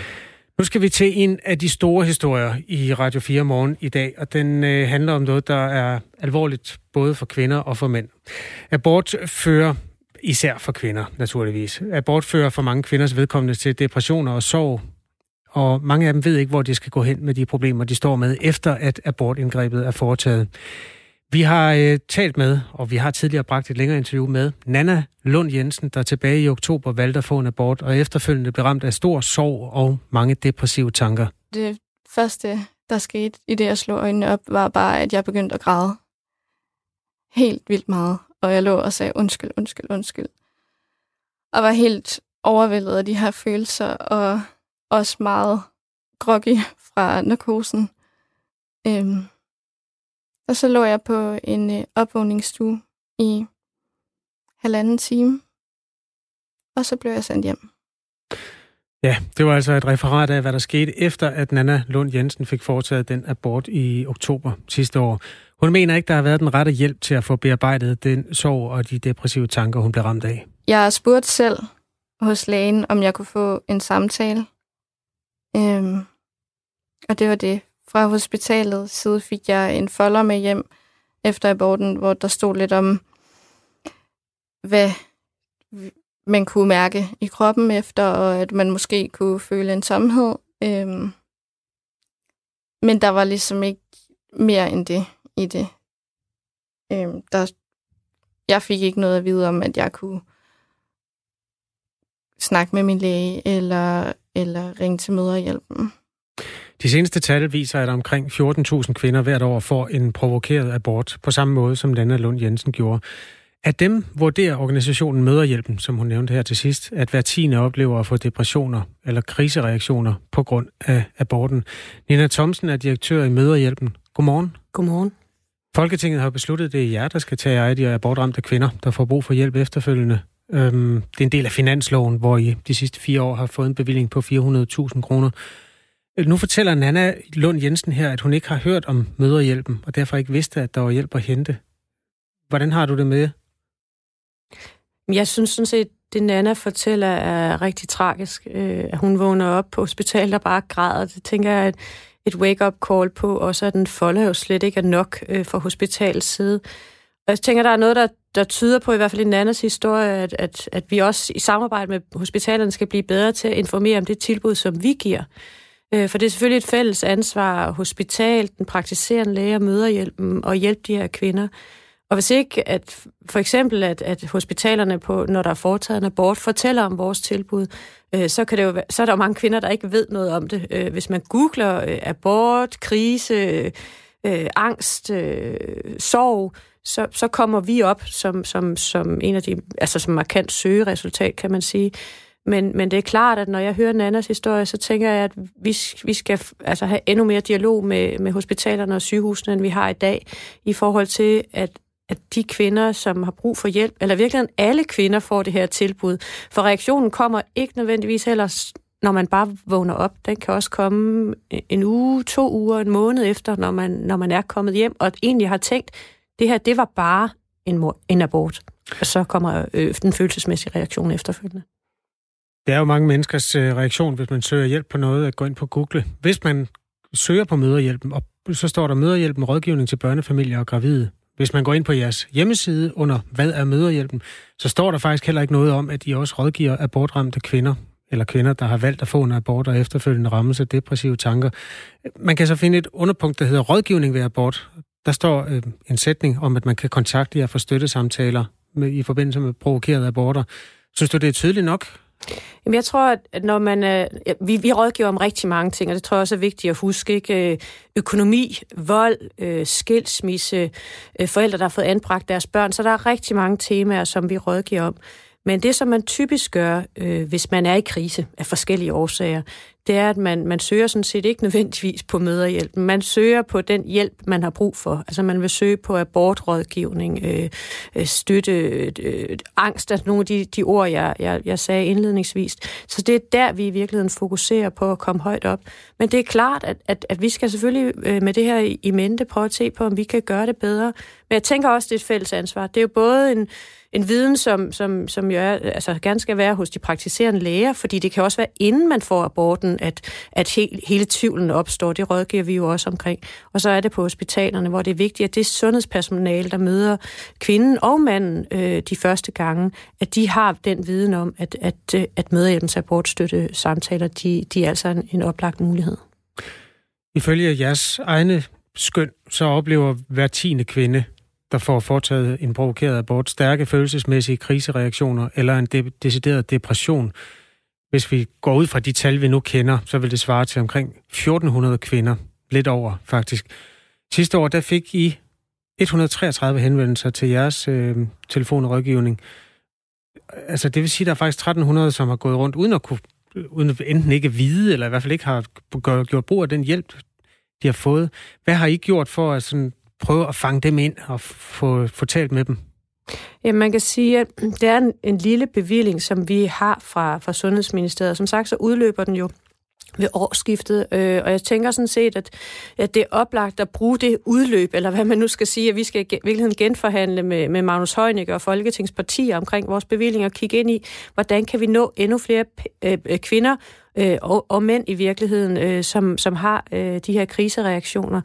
Speaker 1: Nu skal vi til en af de store historier i Radio 4 morgen i dag, og den øh, handler om noget, der er alvorligt både for kvinder og for mænd. Abort fører, især for kvinder naturligvis, abort fører for mange kvinders vedkommende til depressioner og sorg, og mange af dem ved ikke, hvor de skal gå hen med de problemer, de står med, efter at abortindgrebet er foretaget. Vi har øh, talt med, og vi har tidligere bragt et længere interview med, Nana Lund Jensen, der tilbage i oktober valgte at få en abort, og efterfølgende blev ramt af stor sorg og mange depressive tanker.
Speaker 8: Det første, der skete i det, jeg slog øjnene op, var bare, at jeg begyndte at græde. Helt vildt meget. Og jeg lå og sagde undskyld, undskyld, undskyld. Og var helt overvældet af de her følelser, og også meget groggy fra narkosen. Øhm. Og så lå jeg på en øh, opvågningsstue i halvanden time. Og så blev jeg sendt hjem.
Speaker 1: Ja, det var altså et referat af, hvad der skete efter, at Nana Lund Jensen fik foretaget den abort i oktober sidste år. Hun mener ikke, der har været den rette hjælp til at få bearbejdet den sorg og de depressive tanker, hun blev ramt af.
Speaker 8: Jeg spurgte selv hos lægen, om jeg kunne få en samtale. Øhm, og det var det. Fra hospitalet side fik jeg en folder med hjem efter aborten, hvor der stod lidt om, hvad man kunne mærke i kroppen efter, og at man måske kunne føle en tomhed. Øhm, men der var ligesom ikke mere end det i det. Øhm, der, jeg fik ikke noget at vide om, at jeg kunne snakke med min læge eller, eller ringe til møderhjælpen.
Speaker 1: De seneste tal viser, at omkring 14.000 kvinder hvert år får en provokeret abort, på samme måde som Nana Lund Jensen gjorde. Af dem vurderer organisationen Møderhjælpen, som hun nævnte her til sidst, at hver tiende oplever at få depressioner eller krisereaktioner på grund af aborten. Nina Thomsen er direktør i Møderhjælpen. Godmorgen.
Speaker 9: Godmorgen.
Speaker 1: Folketinget har besluttet, at det er jer, der skal tage af de abortramte kvinder, der får brug for hjælp efterfølgende. Øhm, det er en del af finansloven, hvor I de sidste fire år har fået en bevilling på 400.000 kroner. Øh, nu fortæller Nana Lund Jensen her, at hun ikke har hørt om møderhjælpen, og derfor ikke vidste, at der var hjælp at hente. Hvordan har du det med?
Speaker 9: Jeg synes sådan set, det Nana fortæller er rigtig tragisk. Øh, at hun vågner op på hospitalet og bare græder. Det tænker jeg at et, et wake-up call på, også at den folder jo slet ikke er nok øh, fra hospitalets side. Og jeg tænker, der er noget, der, der tyder på, i hvert fald i Nannas historie, at, at, at vi også i samarbejde med hospitalerne skal blive bedre til at informere om det tilbud, som vi giver. Øh, For det er selvfølgelig et fælles ansvar, hospital, den praktiserende læge og møderhjælpen, og hjælpe de her kvinder. Og hvis ikke, at for eksempel, at, at hospitalerne, på, når der er foretaget en abort, fortæller om vores tilbud, øh, så, kan det jo, være- så er der jo mange kvinder, der ikke ved noget om det. Øh, hvis man googler øh, abort, krise, øh, øh angst, øh, sorg, så, så kommer vi op som, som, som en af de, altså som markant søgeresultat, kan man sige. Men, men det er klart, at når jeg hører Nannas historie, så tænker jeg, at vi, vi skal altså have endnu mere dialog med, med hospitalerne og sygehusene, end vi har i dag, i forhold til, at, at de kvinder, som har brug for hjælp, eller virkelig alle kvinder får det her tilbud. For reaktionen kommer ikke nødvendigvis heller, når man bare vågner op. Den kan også komme en uge, to uger, en måned efter, når man, når man er kommet hjem, og egentlig har tænkt, det her, det var bare en, mor, en abort. Og så kommer øh, den følelsesmæssige reaktion efterfølgende.
Speaker 1: Det er jo mange menneskers øh, reaktion, hvis man søger hjælp på noget, at gå ind på Google. Hvis man søger på møderhjælpen, og så står der møderhjælpen rådgivning til børnefamilier og gravide. Hvis man går ind på jeres hjemmeside under Hvad er møderhjælpen, så står der faktisk heller ikke noget om, at I også rådgiver abortramte kvinder. eller kvinder, der har valgt at få en abort og efterfølgende rammes af depressive tanker. Man kan så finde et underpunkt, der hedder rådgivning ved abort. Der står øh, en sætning om, at man kan kontakte jer for støttesamtaler med, i forbindelse med provokerede aborter. Synes du, det er tydeligt nok?
Speaker 9: Jamen, jeg tror, at når man... Øh, vi, vi rådgiver om rigtig mange ting, og det tror jeg også er vigtigt at huske. Ikke? Øh, økonomi, vold, øh, skilsmisse, øh, forældre, der har fået anbragt deres børn. Så der er rigtig mange temaer, som vi rådgiver om. Men det, som man typisk gør, øh, hvis man er i krise af forskellige årsager, det er, at man, man søger sådan set ikke nødvendigvis på møderhjælp. Man søger på den hjælp, man har brug for. Altså man vil søge på abortrådgivning, øh, øh, støtte, øh, angst, altså nogle af de, de ord, jeg, jeg, jeg sagde indledningsvis. Så det er der, vi i virkeligheden fokuserer på at komme højt op. Men det er klart, at, at, at vi skal selvfølgelig øh, med det her i, i mente prøve at se på, om vi kan gøre det bedre. Men jeg tænker også, det er et fælles ansvar. Det er jo både en en viden, som, som, som jo er, altså, gerne skal være hos de praktiserende læger, fordi det kan også være, inden man får aborten, at, at he, hele tvivlen opstår. Det rådgiver vi jo også omkring. Og så er det på hospitalerne, hvor det er vigtigt, at det sundhedspersonale, der møder kvinden og manden øh, de første gange, at de har den viden om, at, at, øh, at møderhjælpens abortstøtte samtaler, de, de er altså en, en oplagt mulighed.
Speaker 1: Ifølge jeres egne skøn, så oplever hver tiende kvinde der får foretaget en provokeret abort, stærke følelsesmæssige krisereaktioner eller en de- decideret depression. Hvis vi går ud fra de tal, vi nu kender, så vil det svare til omkring 1400 kvinder. Lidt over, faktisk. Sidste år, der fik I 133 henvendelser til jeres øh, telefonrådgivning. Altså, det vil sige, at der er faktisk 1300, som har gået rundt uden at kunne øh, uden enten ikke vide, eller i hvert fald ikke har gjort brug af den hjælp, de har fået. Hvad har I gjort for at sådan prøve at fange dem ind og få, få talt med dem?
Speaker 9: Ja, man kan sige, at det er en, en lille bevilling, som vi har fra, fra Sundhedsministeriet. Som sagt, så udløber den jo ved årsskiftet, øh, og jeg tænker sådan set, at, at det er oplagt at bruge det udløb, eller hvad man nu skal sige, at vi skal i virkeligheden genforhandle med, med Magnus Heunicke og Folketingspartier omkring vores bevillinger og kigge ind i, hvordan kan vi nå endnu flere øh, øh, kvinder øh, og, og mænd i virkeligheden, øh, som, som har øh, de her krisereaktioner.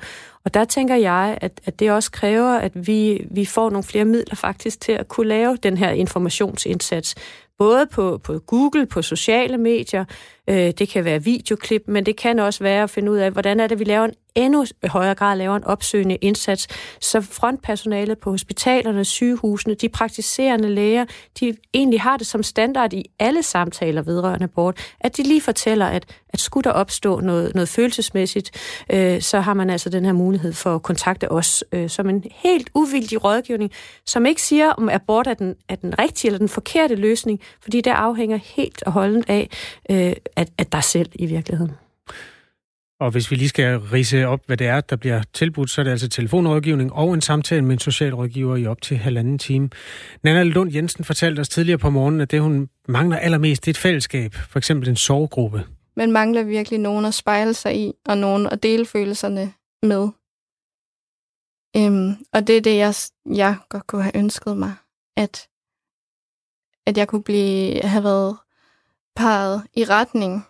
Speaker 9: Og der tænker jeg, at, at det også kræver, at vi, vi får nogle flere midler faktisk til at kunne lave den her informationsindsats. Både på, på Google, på sociale medier, øh, det kan være videoklip, men det kan også være at finde ud af, hvordan er det, vi laver en endnu højere grad laver en opsøgende indsats, så frontpersonalet på hospitalerne, sygehusene, de praktiserende læger, de egentlig har det som standard i alle samtaler vedrørende abort, at de lige fortæller, at, at skulle der opstå noget, noget følelsesmæssigt, øh, så har man altså den her mulighed for at kontakte os øh, som en helt uvildig rådgivning, som ikke siger, om abort er den, er den rigtige eller den forkerte løsning, fordi det afhænger helt og holdent af, øh, at, at der selv i virkeligheden.
Speaker 1: Og hvis vi lige skal rise op, hvad det er, der bliver tilbudt, så er det altså telefonrådgivning og en samtale med en socialrådgiver i op til halvanden time. Nana Lund Jensen fortalte os tidligere på morgenen, at det, hun mangler allermest, det er et fællesskab, for eksempel en sovegruppe.
Speaker 8: Man mangler virkelig nogen at spejle sig i, og nogen at dele følelserne med. Øhm, og det er det, jeg, jeg godt kunne have ønsket mig, at, at jeg kunne blive, have været peget i retning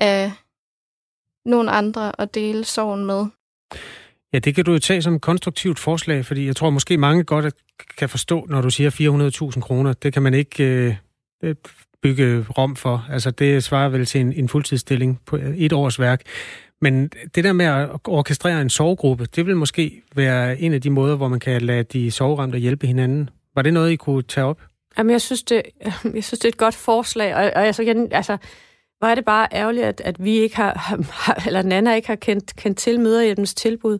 Speaker 8: af nogle andre at dele sorgen med.
Speaker 1: Ja, det kan du jo tage som et konstruktivt forslag, fordi jeg tror måske mange godt kan forstå, når du siger 400.000 kroner. Det kan man ikke øh, øh, bygge rom for. Altså, det svarer vel til en, en fuldtidsstilling på et års værk. Men det der med at orkestrere en sovegruppe, det vil måske være en af de måder, hvor man kan lade de soveramte hjælpe hinanden. Var det noget, I kunne tage op?
Speaker 9: Jamen, jeg synes, det, jeg synes, det er et godt forslag, og, og altså, jeg, altså, hvor er det bare ærgerligt, at, at vi ikke har, har, eller Nana ikke har kendt, kendt til møderhjælpens tilbud.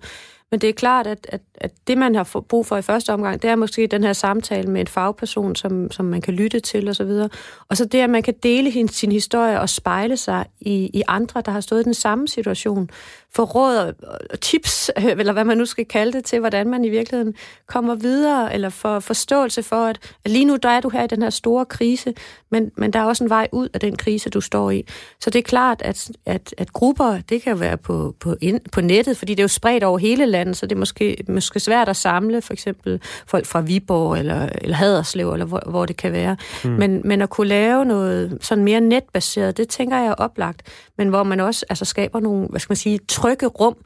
Speaker 9: Men det er klart, at, at, at det, man har brug for i første omgang, det er måske den her samtale med en fagperson, som, som man kan lytte til osv. Og, og så det, at man kan dele sin historie og spejle sig i, i andre, der har stået i den samme situation. Få råd og tips, eller hvad man nu skal kalde det, til hvordan man i virkeligheden kommer videre, eller få forståelse for, at, at lige nu der er du her i den her store krise, men, men der er også en vej ud af den krise, du står i. Så det er klart, at, at, at grupper, det kan være på, på, ind, på nettet, fordi det er jo spredt over hele landet, så det er måske, måske svært at samle for eksempel folk fra Viborg eller, eller Haderslev, eller hvor, hvor det kan være. Mm. Men, men at kunne lave noget sådan mere netbaseret, det tænker jeg er oplagt, men hvor man også altså, skaber nogle, hvad skal man sige, trygge rum,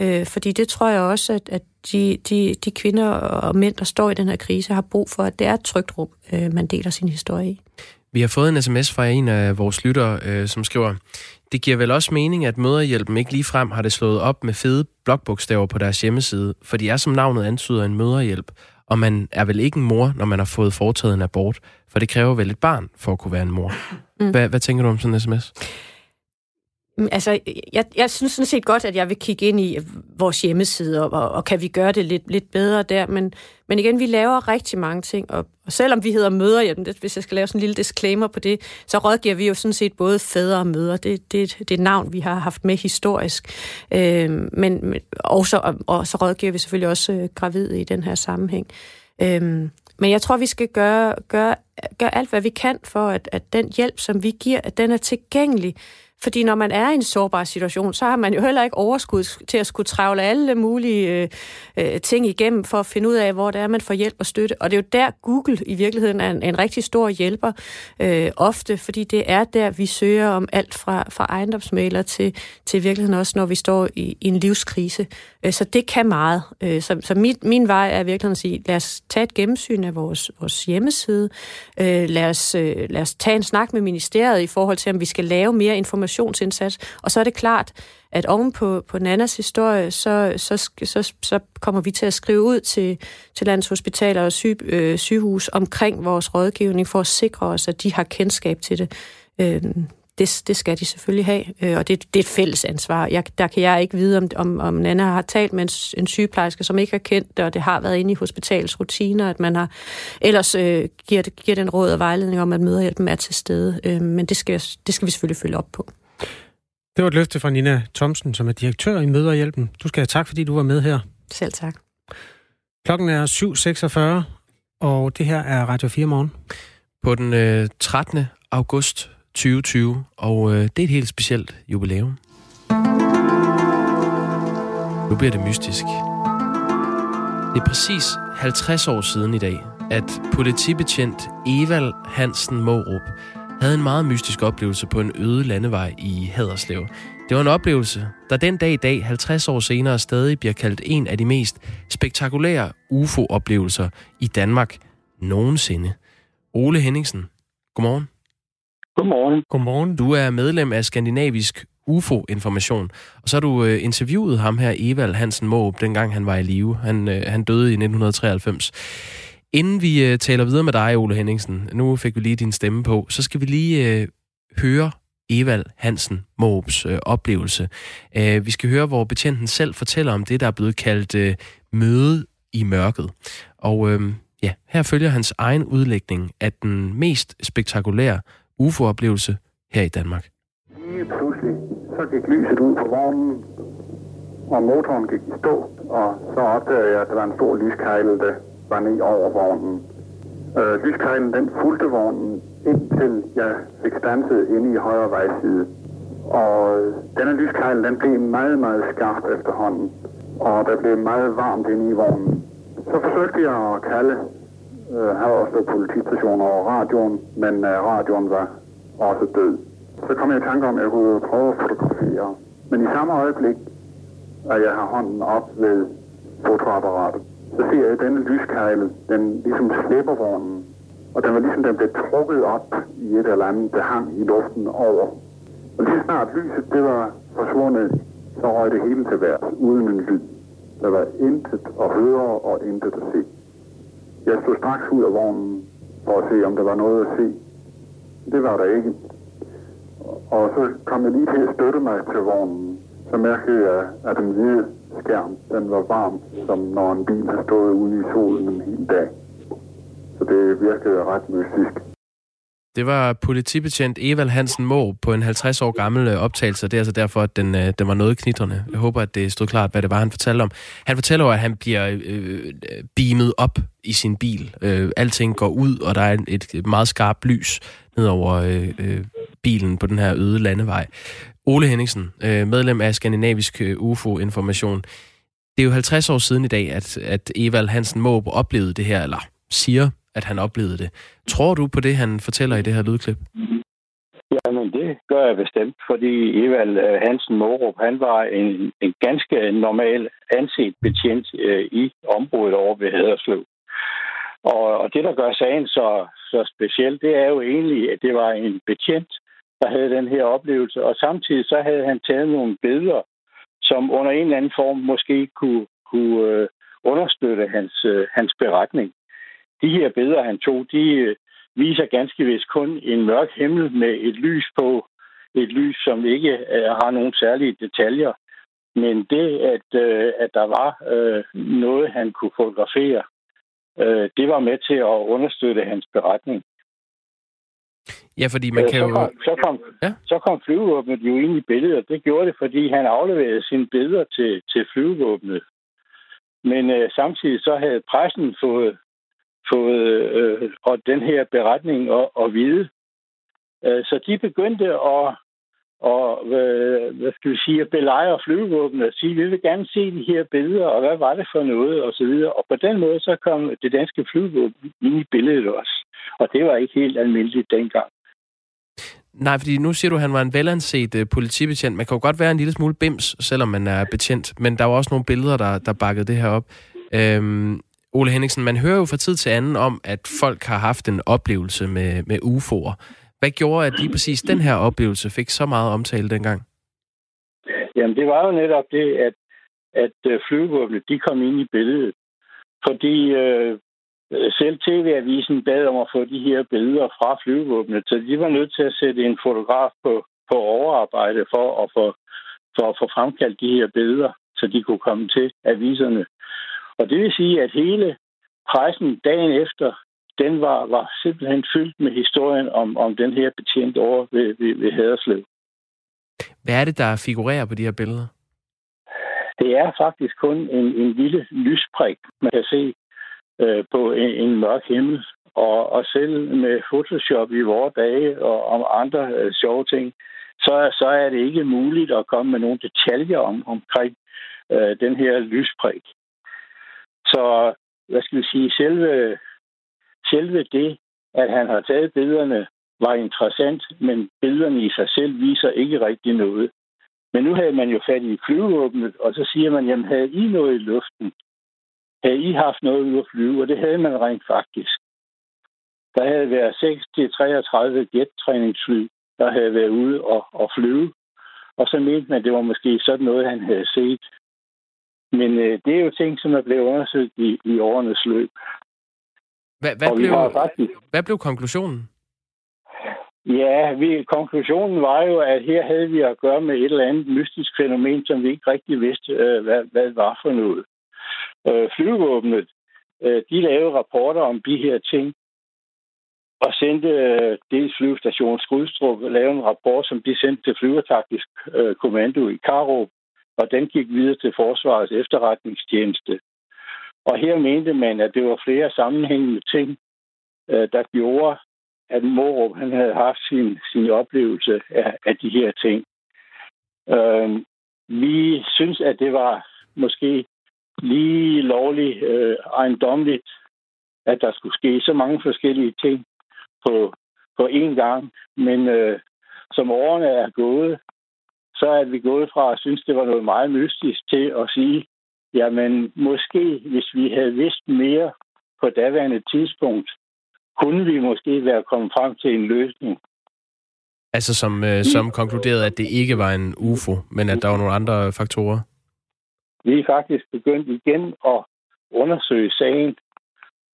Speaker 9: øh, fordi det tror jeg også, at, at de, de, de kvinder og mænd, der står i den her krise, har brug for, at det er et trygt rum, øh, man deler sin historie i.
Speaker 2: Vi har fået en sms fra en af vores lyttere, øh, som skriver, det giver vel også mening, at møderhjælpen ikke lige frem har det slået op med fede blokbogstaver på deres hjemmeside, for de er som navnet antyder en møderhjælp, og man er vel ikke en mor, når man har fået foretaget en abort, for det kræver vel et barn for at kunne være en mor. Mm. Hvad, hvad tænker du om sådan en sms?
Speaker 9: Mm, altså, jeg, jeg synes sådan set godt, at jeg vil kigge ind i vores hjemmeside, og, og kan vi gøre det lidt, lidt bedre der, men, men igen, vi laver rigtig mange ting, og, og selvom vi hedder møderhjælpen, det, hvis jeg skal lave sådan en lille disclaimer på det, så rådgiver vi jo sådan set både fædre og mødre. Det, det, det er et navn, vi har haft med historisk. Øh, men også, og, og så rådgiver vi selvfølgelig også øh, gravide i den her sammenhæng. Øh, men jeg tror, vi skal gøre, gøre, gøre alt, hvad vi kan for, at, at den hjælp, som vi giver, at den er tilgængelig fordi når man er i en sårbar situation, så har man jo heller ikke overskud til at skulle travle alle mulige øh, øh, ting igennem for at finde ud af, hvor det er, man får hjælp og støtte. Og det er jo der, Google i virkeligheden er en, en rigtig stor hjælper øh, ofte, fordi det er der, vi søger om alt fra, fra ejendomsmaler til, til virkeligheden også, når vi står i, i en livskrise. Øh, så det kan meget. Øh, så så min, min vej er virkelig at sige, lad os tage et gennemsyn af vores, vores hjemmeside. Øh, lad, os, lad os tage en snak med ministeriet i forhold til, om vi skal lave mere informationsindsats. Og så er det klart, at oven på, på Nannas historie, så, så, så, så kommer vi til at skrive ud til, til landets hospitaler og syg, øh, sygehus omkring vores rådgivning for at sikre os, at de har kendskab til det. Øh, det, det skal de selvfølgelig have, øh, og det, det er et fælles ansvar. Jeg, der kan jeg ikke vide, om, om, om Nana har talt med en, en sygeplejerske, som ikke har kendt det, og det har været inde i hospitalets rutiner, at man har ellers øh, giver, giver den råd og vejledning om, at møderhjælpen er til stede. Øh, men det skal, det skal vi selvfølgelig følge op på.
Speaker 1: Det var et løfte fra Nina Thomsen, som er direktør i Møderhjælpen. Du skal have tak, fordi du var med her.
Speaker 9: Selv tak.
Speaker 1: Klokken er 7.46, og det her er Radio 4 morgen.
Speaker 2: På den øh, 13. august 2020, og øh, det er et helt specielt jubilæum. Nu bliver det mystisk. Det er præcis 50 år siden i dag, at politibetjent Evald Hansen Morup havde en meget mystisk oplevelse på en øde landevej i Haderslev. Det var en oplevelse, der den dag i dag, 50 år senere, stadig bliver kaldt en af de mest spektakulære UFO-oplevelser i Danmark nogensinde. Ole Henningsen, godmorgen.
Speaker 10: Godmorgen.
Speaker 1: Godmorgen.
Speaker 2: Du er medlem af Skandinavisk UFO-information, og så har du øh, interviewet ham her, Evald Hansen Måb, dengang han var i live. Han, øh, han døde i 1993. Inden vi øh, taler videre med dig, Ole Henningsen, nu fik vi lige din stemme på, så skal vi lige øh, høre Evald Hansen Måbs øh, oplevelse. Øh, vi skal høre, hvor betjenten selv fortæller om det, der er blevet kaldt øh, møde i mørket. Og øh, ja, her følger hans egen udlægning af den mest spektakulære UFO-oplevelse her i Danmark.
Speaker 10: Lige pludselig, så gik lyset ud på vognen, og motoren gik i stå, og så opdagede jeg, at der var en stor lyskejle, der var ned over vognen. Øh, lyskejlen, den fulgte vognen, indtil jeg fik stanset inde i højre vejside. Og denne lyskejle, den blev meget, meget skarp efterhånden, og der blev meget varmt inde i vognen. Så forsøgte jeg at kalde øh, han var Haderslev politistation over radioen, men øh, radioen var også død. Så kom jeg i tanke om, at jeg kunne prøve at fotografere. Men i samme øjeblik, at jeg har hånden op ved fotoapparatet, så ser jeg, at denne lyskejle, den ligesom slipper vognen. Og den var ligesom, den blev trukket op i et eller andet, der hang i luften over. Og lige snart lyset, det var forsvundet, så røg det hele til værd, uden en lyd. Der var intet at høre og intet at se. Jeg stod straks ud af vognen for at se, om der var noget at se. Det var der ikke. Og så kom jeg lige til at støtte mig til vognen. Så mærkede jeg, at den hvide skærm, den var varm, som når en bil har stået ude i solen en hel dag. Så det virkede ret mystisk.
Speaker 2: Det var politibetjent Evald Hansen Må på en 50 år gammel øh, optagelse, optagelse. Det er altså derfor, at den, øh, den var noget knitrende. Jeg håber, at det stod klart, hvad det var, han fortalte om. Han fortæller at han bliver øh, øh, beamet op i sin bil. Øh, alting går ud, og der er et meget skarpt lys ned over øh, øh, bilen på den her øde landevej. Ole Henningsen, øh, medlem af Skandinavisk UFO-information. Det er jo 50 år siden i dag, at, at Evald Hansen Måb oplevede det her, eller siger, at han oplevede det. Tror du på det, han fortæller i det her lydklip?
Speaker 10: Jamen, det gør jeg bestemt, fordi Evald øh, Hansen Morup, han var en, en ganske normal anset betjent øh, i området over ved Haderslev.
Speaker 11: Og, og det, der gør sagen så, så speciel, det er jo egentlig, at det var en betjent, der havde den her oplevelse. Og samtidig så havde han taget nogle billeder, som under en eller anden form måske kunne, kunne øh, understøtte hans, øh, hans beretning. De her billeder, han tog, de øh, viser ganske vist kun en mørk himmel med et lys på. Et lys, som ikke øh, har nogen særlige detaljer. Men det, at, øh, at der var øh, noget, han kunne fotografere, øh, det var med til at understøtte hans beretning.
Speaker 2: Ja, fordi man øh, kan
Speaker 11: så
Speaker 2: jo...
Speaker 11: Kom, så, kom, ja? så kom flyvevåbnet jo ind i billedet. Det gjorde det, fordi han afleverede sine billeder til, til flyvevåbnet. Men øh, samtidig så havde pressen fået, fået øh, og den her beretning at, at vide. Øh, så de begyndte at og øh, hvad skal vi sige, at belejre flyvevåbnet og sige, vi vil gerne se de her billeder, og hvad var det for noget, og så videre. Og på den måde, så kom det danske flyvevåben ind i billedet også. Og det var ikke helt almindeligt dengang.
Speaker 2: Nej, fordi nu siger du, at han var en velanset uh, politibetjent. Man kan jo godt være en lille smule bims, selvom man er betjent. Men der var også nogle billeder, der, der bakkede det her op. Øhm, Ole Henningsen, man hører jo fra tid til anden om, at folk har haft en oplevelse med, med UFO'er. Hvad gjorde, at lige præcis den her oplevelse fik så meget omtale dengang?
Speaker 11: Jamen, det var jo netop det, at, at øh, flyvevåbnet, de kom ind i billedet. Fordi øh, selv TV-avisen bad om at få de her billeder fra flyvevåbnet, så de var nødt til at sætte en fotograf på, på overarbejde for at få, for at få fremkaldt de her billeder, så de kunne komme til aviserne. Og det vil sige, at hele pressen dagen efter den var, var simpelthen fyldt med historien om, om den her betjent over ved, ved, ved Haderslev.
Speaker 2: Hvad er det, der figurerer på de her billeder?
Speaker 11: Det er faktisk kun en, en lille lysprik, man kan se øh, på en, en mørk himmel. Og, og selv med Photoshop i vores dage og om andre øh, sjove ting, så, så er det ikke muligt at komme med nogle detaljer om, omkring øh, den her lysprik. Så hvad skal vi sige, selve selve det, at han har taget billederne, var interessant, men billederne i sig selv viser ikke rigtig noget. Men nu havde man jo fat i flyvevåbnet, og så siger man, jamen havde I noget i luften? Havde I haft noget ud at flyve? Og det havde man rent faktisk. Der havde været 6-33 jettræningsfly, der havde været ude og, og flyve. Og så mente man, at det var måske sådan noget, han havde set. Men øh, det er jo ting, som er blevet undersøgt i, i årenes løb.
Speaker 2: Hvad, hvad, blev, faktisk... hvad blev konklusionen?
Speaker 11: Ja, vi, konklusionen var jo, at her havde vi at gøre med et eller andet mystisk fænomen, som vi ikke rigtig vidste, øh, hvad, hvad det var for noget. Øh, flyvevåbnet, øh, de lavede rapporter om de her ting, og sendte øh, dels flyvestation Skrydstrup lavede en rapport, som de sendte til flyvertaktisk øh, kommando i Karup, og den gik videre til Forsvarets efterretningstjeneste. Og her mente man, at det var flere sammenhængende ting, øh, der gjorde, at Morup han havde haft sin, sin oplevelse af, af de her ting. Øh, vi synes, at det var måske lige lovligt øh, ejendomligt, at der skulle ske så mange forskellige ting på, på én gang. Men øh, som årene er gået, så er vi gået fra at synes, det var noget meget mystisk til at sige, Jamen, måske hvis vi havde vidst mere på daværende tidspunkt, kunne vi måske være kommet frem til en løsning.
Speaker 2: Altså som, øh, som konkluderede, at det ikke var en UFO, men at der var nogle andre faktorer?
Speaker 11: Vi er faktisk begyndt igen at undersøge sagen.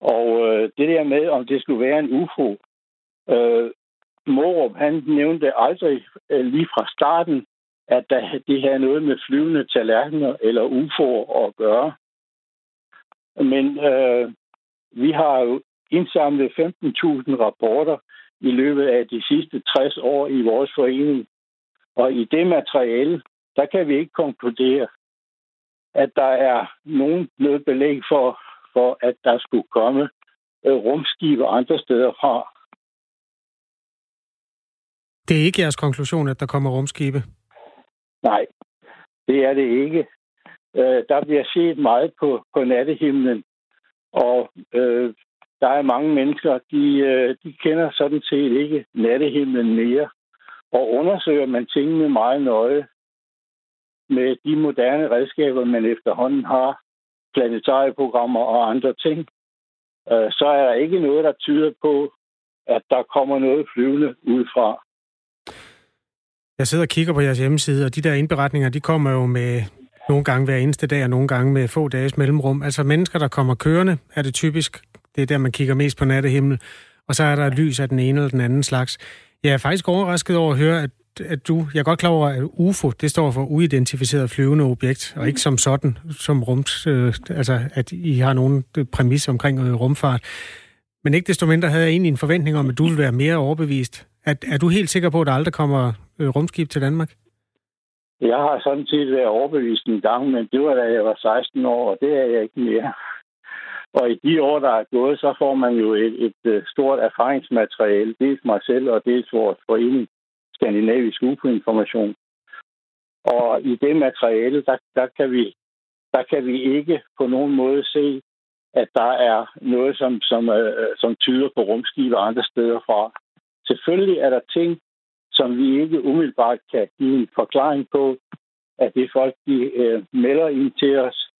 Speaker 11: Og øh, det der med, om det skulle være en UFO, øh, Morup, han nævnte aldrig øh, lige fra starten, at der, det havde noget med flyvende tallerkener eller UFO'er at gøre. Men øh, vi har jo indsamlet 15.000 rapporter i løbet af de sidste 60 år i vores forening. Og i det materiale, der kan vi ikke konkludere, at der er nogen noget belæg for, for at der skulle komme øh, rumskibe andre steder fra.
Speaker 1: Det er ikke jeres konklusion, at der kommer rumskibe?
Speaker 11: Nej, det er det ikke. Øh, der bliver set meget på, på nattehimlen, og øh, der er mange mennesker, de, øh, de kender sådan set ikke nattehimlen mere. Og undersøger man tingene meget nøje med de moderne redskaber, man efterhånden har, planetarieprogrammer og andre ting, øh, så er der ikke noget, der tyder på, at der kommer noget flyvende udefra.
Speaker 1: Jeg sidder og kigger på jeres hjemmeside, og de der indberetninger, de kommer jo med nogle gange hver eneste dag, og nogle gange med få dages mellemrum. Altså mennesker, der kommer kørende, er det typisk. Det er der, man kigger mest på nattehimmel. Og så er der lys af den ene eller den anden slags. Jeg er faktisk overrasket over at høre, at, at du... Jeg er godt klar over, at UFO, det står for uidentificeret flyvende objekt, og ikke som sådan, som rums... Øh, altså, at I har nogen præmis omkring øh, rumfart. Men ikke desto mindre havde jeg egentlig en forventning om, at du ville være mere overbevist. Er, er du helt sikker på, at der aldrig kommer Øh, rumskib til Danmark?
Speaker 11: Jeg har sådan set været overbevist en gang, men det var da jeg var 16 år, og det er jeg ikke mere. Og i de år, der er gået, så får man jo et, et, øh, stort erfaringsmateriale, dels mig selv og dels vores forening, Skandinavisk UFO-information. Og i det materiale, der, der, kan vi, der kan vi ikke på nogen måde se, at der er noget, som, som, øh, som tyder på rumskibe andre steder fra. Selvfølgelig er der ting, som vi ikke umiddelbart kan give en forklaring på, at det folk, de øh, melder ind til os.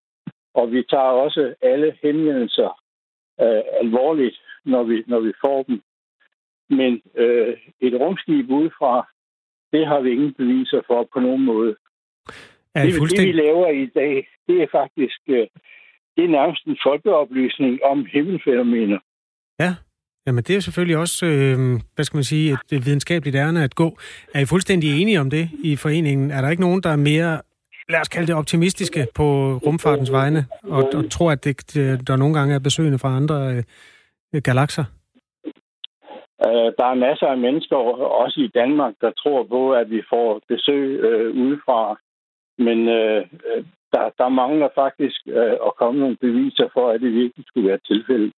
Speaker 11: Og vi tager også alle henvendelser øh, alvorligt, når vi, når vi får dem. Men øh, et rumskib udefra, det har vi ingen beviser for på nogen måde.
Speaker 1: Er
Speaker 11: det,
Speaker 1: fuldstændig...
Speaker 11: det, vi laver i dag, det er faktisk øh, det er nærmest en folkeoplysning om himmelfænomener.
Speaker 1: Ja, jamen det er selvfølgelig også, øh, hvad skal man sige, et, videnskabeligt ærne at gå. Er I fuldstændig enige om det i foreningen? Er der ikke nogen, der er mere, lad os kalde det optimistiske på rumfartens vegne, og, og tror, at det, der nogle gange er besøgende fra andre øh, galakser?
Speaker 11: Øh, der er masser af mennesker, også i Danmark, der tror på, at vi får besøg øh, udefra. Men øh, øh der, der mangler faktisk øh, at komme nogle beviser for, at det virkelig skulle være tilfældet.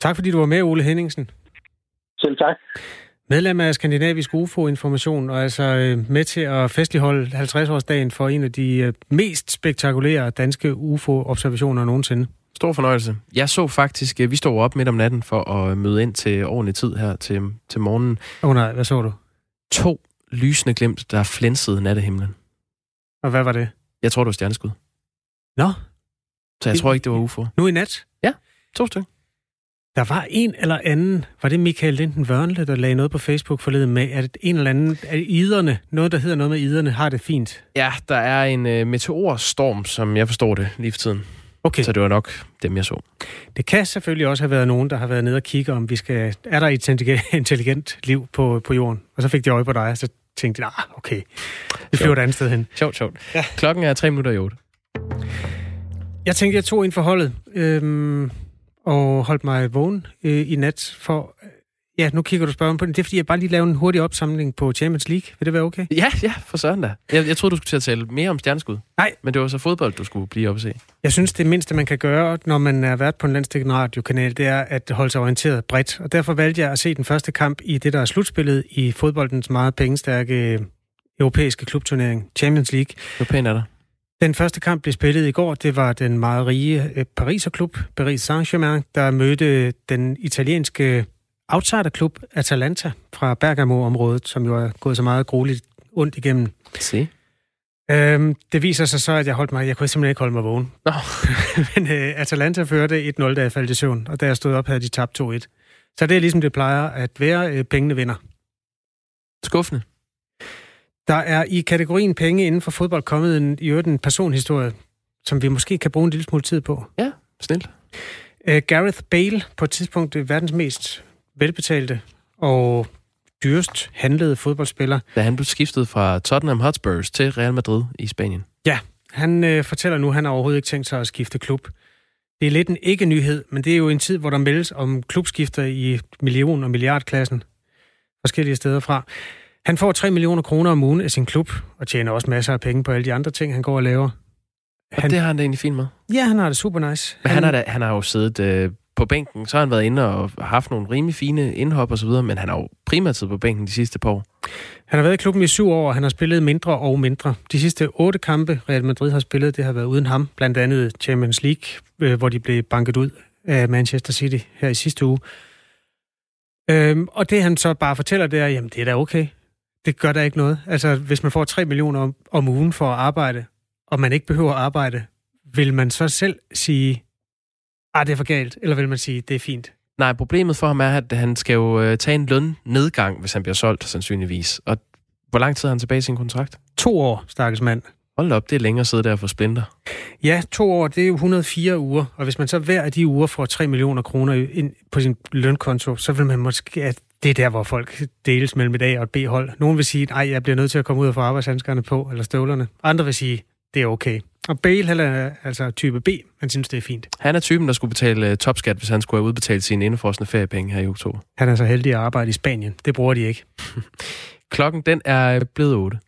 Speaker 1: Tak fordi du var med, Ole Henningsen.
Speaker 11: Selv tak.
Speaker 1: Medlem af Skandinavisk UFO-information, og altså med til at festligholde 50-årsdagen for en af de mest spektakulære danske UFO-observationer nogensinde.
Speaker 2: Stor fornøjelse. Jeg så faktisk, vi stod op midt om natten for at møde ind til ordentlig tid her til, til morgenen.
Speaker 1: Åh oh, nej, hvad så du?
Speaker 2: To lysende glimt, der flænsede nattehimlen.
Speaker 1: Og hvad var det?
Speaker 2: Jeg tror, det var stjerneskud.
Speaker 1: Nå.
Speaker 2: Så jeg tror ikke, det var UFO.
Speaker 1: Nu i nat?
Speaker 2: Ja, to stykker.
Speaker 1: Der var en eller anden, var det Michael Linden Vørnle, der lagde noget på Facebook forleden med, at en eller anden, at iderne, noget der hedder noget med iderne, har det fint?
Speaker 2: Ja, der er en uh, meteorstorm, som jeg forstår det lige for tiden.
Speaker 1: Okay.
Speaker 2: Så det var nok dem, jeg så.
Speaker 1: Det kan selvfølgelig også have været nogen, der har været nede og kigge, om vi skal, er der et intelligent liv på, på jorden? Og så fik de øje på dig, og så tænkte de, ah, okay, vi flyver et andet sted hen.
Speaker 2: Sjovt, sjovt. Ja. Klokken er tre minutter i otte.
Speaker 1: Jeg tænkte, jeg tog ind for holdet, øhm, og holdt mig vågen øh, i nat for... Ja, nu kigger du spørgsmål på det. Det er, fordi jeg bare lige laver en hurtig opsamling på Champions League. Vil det være okay?
Speaker 2: Ja, ja, for søren da. Jeg, jeg troede, du skulle til at tale mere om stjerneskud.
Speaker 1: Nej.
Speaker 2: Men det var så fodbold, du skulle blive op og se.
Speaker 1: Jeg synes, det mindste, man kan gøre, når man er vært på en landstækkende radiokanal, det er at holde sig orienteret bredt. Og derfor valgte jeg at se den første kamp i det, der er slutspillet i fodboldens meget pengestærke europæiske klubturnering, Champions League.
Speaker 2: Hvor pænt er der?
Speaker 1: Den første kamp blev spillet i går. Det var den meget rige Pariser-klub, Paris Saint-Germain, der mødte den italienske outsiderklub Atalanta fra Bergamo-området, som jo er gået så meget grueligt ondt igennem.
Speaker 2: Se.
Speaker 1: Øhm, det viser sig så, at jeg holdt mig, jeg kunne simpelthen ikke holde mig vågen.
Speaker 2: Nå.
Speaker 1: Men øh, Atalanta førte 1-0, da jeg faldt i søvn, og da jeg stod op, havde de tabt 2-1. Så det er ligesom det plejer at være, øh, pengene vinder.
Speaker 2: Skuffende.
Speaker 1: Der er i kategorien penge inden for fodbold kommet en, i øvrigt en personhistorie, som vi måske kan bruge en lille smule tid på.
Speaker 2: Ja, snilt.
Speaker 1: Uh, Gareth Bale, på et tidspunkt verdens mest velbetalte og dyrest handlede fodboldspiller.
Speaker 2: Da han blev skiftet fra Tottenham Hotspurs til Real Madrid i Spanien.
Speaker 1: Ja, han øh, fortæller nu, at han har overhovedet ikke tænkt sig at skifte klub. Det er lidt en ikke-nyhed, men det er jo en tid, hvor der meldes om klubskifter i million- og milliardklassen forskellige steder fra. Han får 3 millioner kroner om ugen af sin klub, og tjener også masser af penge på alle de andre ting, han går og laver.
Speaker 2: Og han, det har han da egentlig fint med.
Speaker 1: Ja, han har det super nice.
Speaker 2: Men han, han, har, da, han har jo siddet øh, på bænken, så har han været inde og haft nogle rimelig fine indhop og så videre, men han har jo primært siddet på bænken de sidste par år.
Speaker 1: Han har været i klubben i syv år, og han har spillet mindre og mindre. De sidste otte kampe, Real Madrid har spillet, det har været uden ham. Blandt andet Champions League, øh, hvor de blev banket ud af Manchester City her i sidste uge. Øhm, og det han så bare fortæller, det er, jamen det er da okay. Det gør der ikke noget. Altså, hvis man får 3 millioner om, om ugen for at arbejde, og man ikke behøver at arbejde, vil man så selv sige, ah, det er for galt, eller vil man sige, det er fint?
Speaker 2: Nej, problemet for ham er, at han skal jo øh, tage en lønnedgang, hvis han bliver solgt, sandsynligvis. Og hvor lang tid har han tilbage i sin kontrakt?
Speaker 1: To år, stakkels mand.
Speaker 2: Hold op, det er længere at sidde der for splinter.
Speaker 1: Ja, to år, det er jo 104 uger, og hvis man så hver af de uger får 3 millioner kroner ind på sin lønkonto, så vil man måske, at det er der, hvor folk deles mellem et A og et B-hold. Nogen vil sige, at jeg bliver nødt til at komme ud og få arbejdshandskerne på, eller støvlerne. Andre vil sige, det er okay. Og Bale, han er altså type B. Han synes, det er fint.
Speaker 2: Han er typen, der skulle betale uh, topskat, hvis han skulle have udbetalt sine indefrosne feriepenge her i oktober.
Speaker 1: Han er så heldig at arbejde i Spanien. Det bruger de ikke.
Speaker 2: Klokken, den er blevet 8.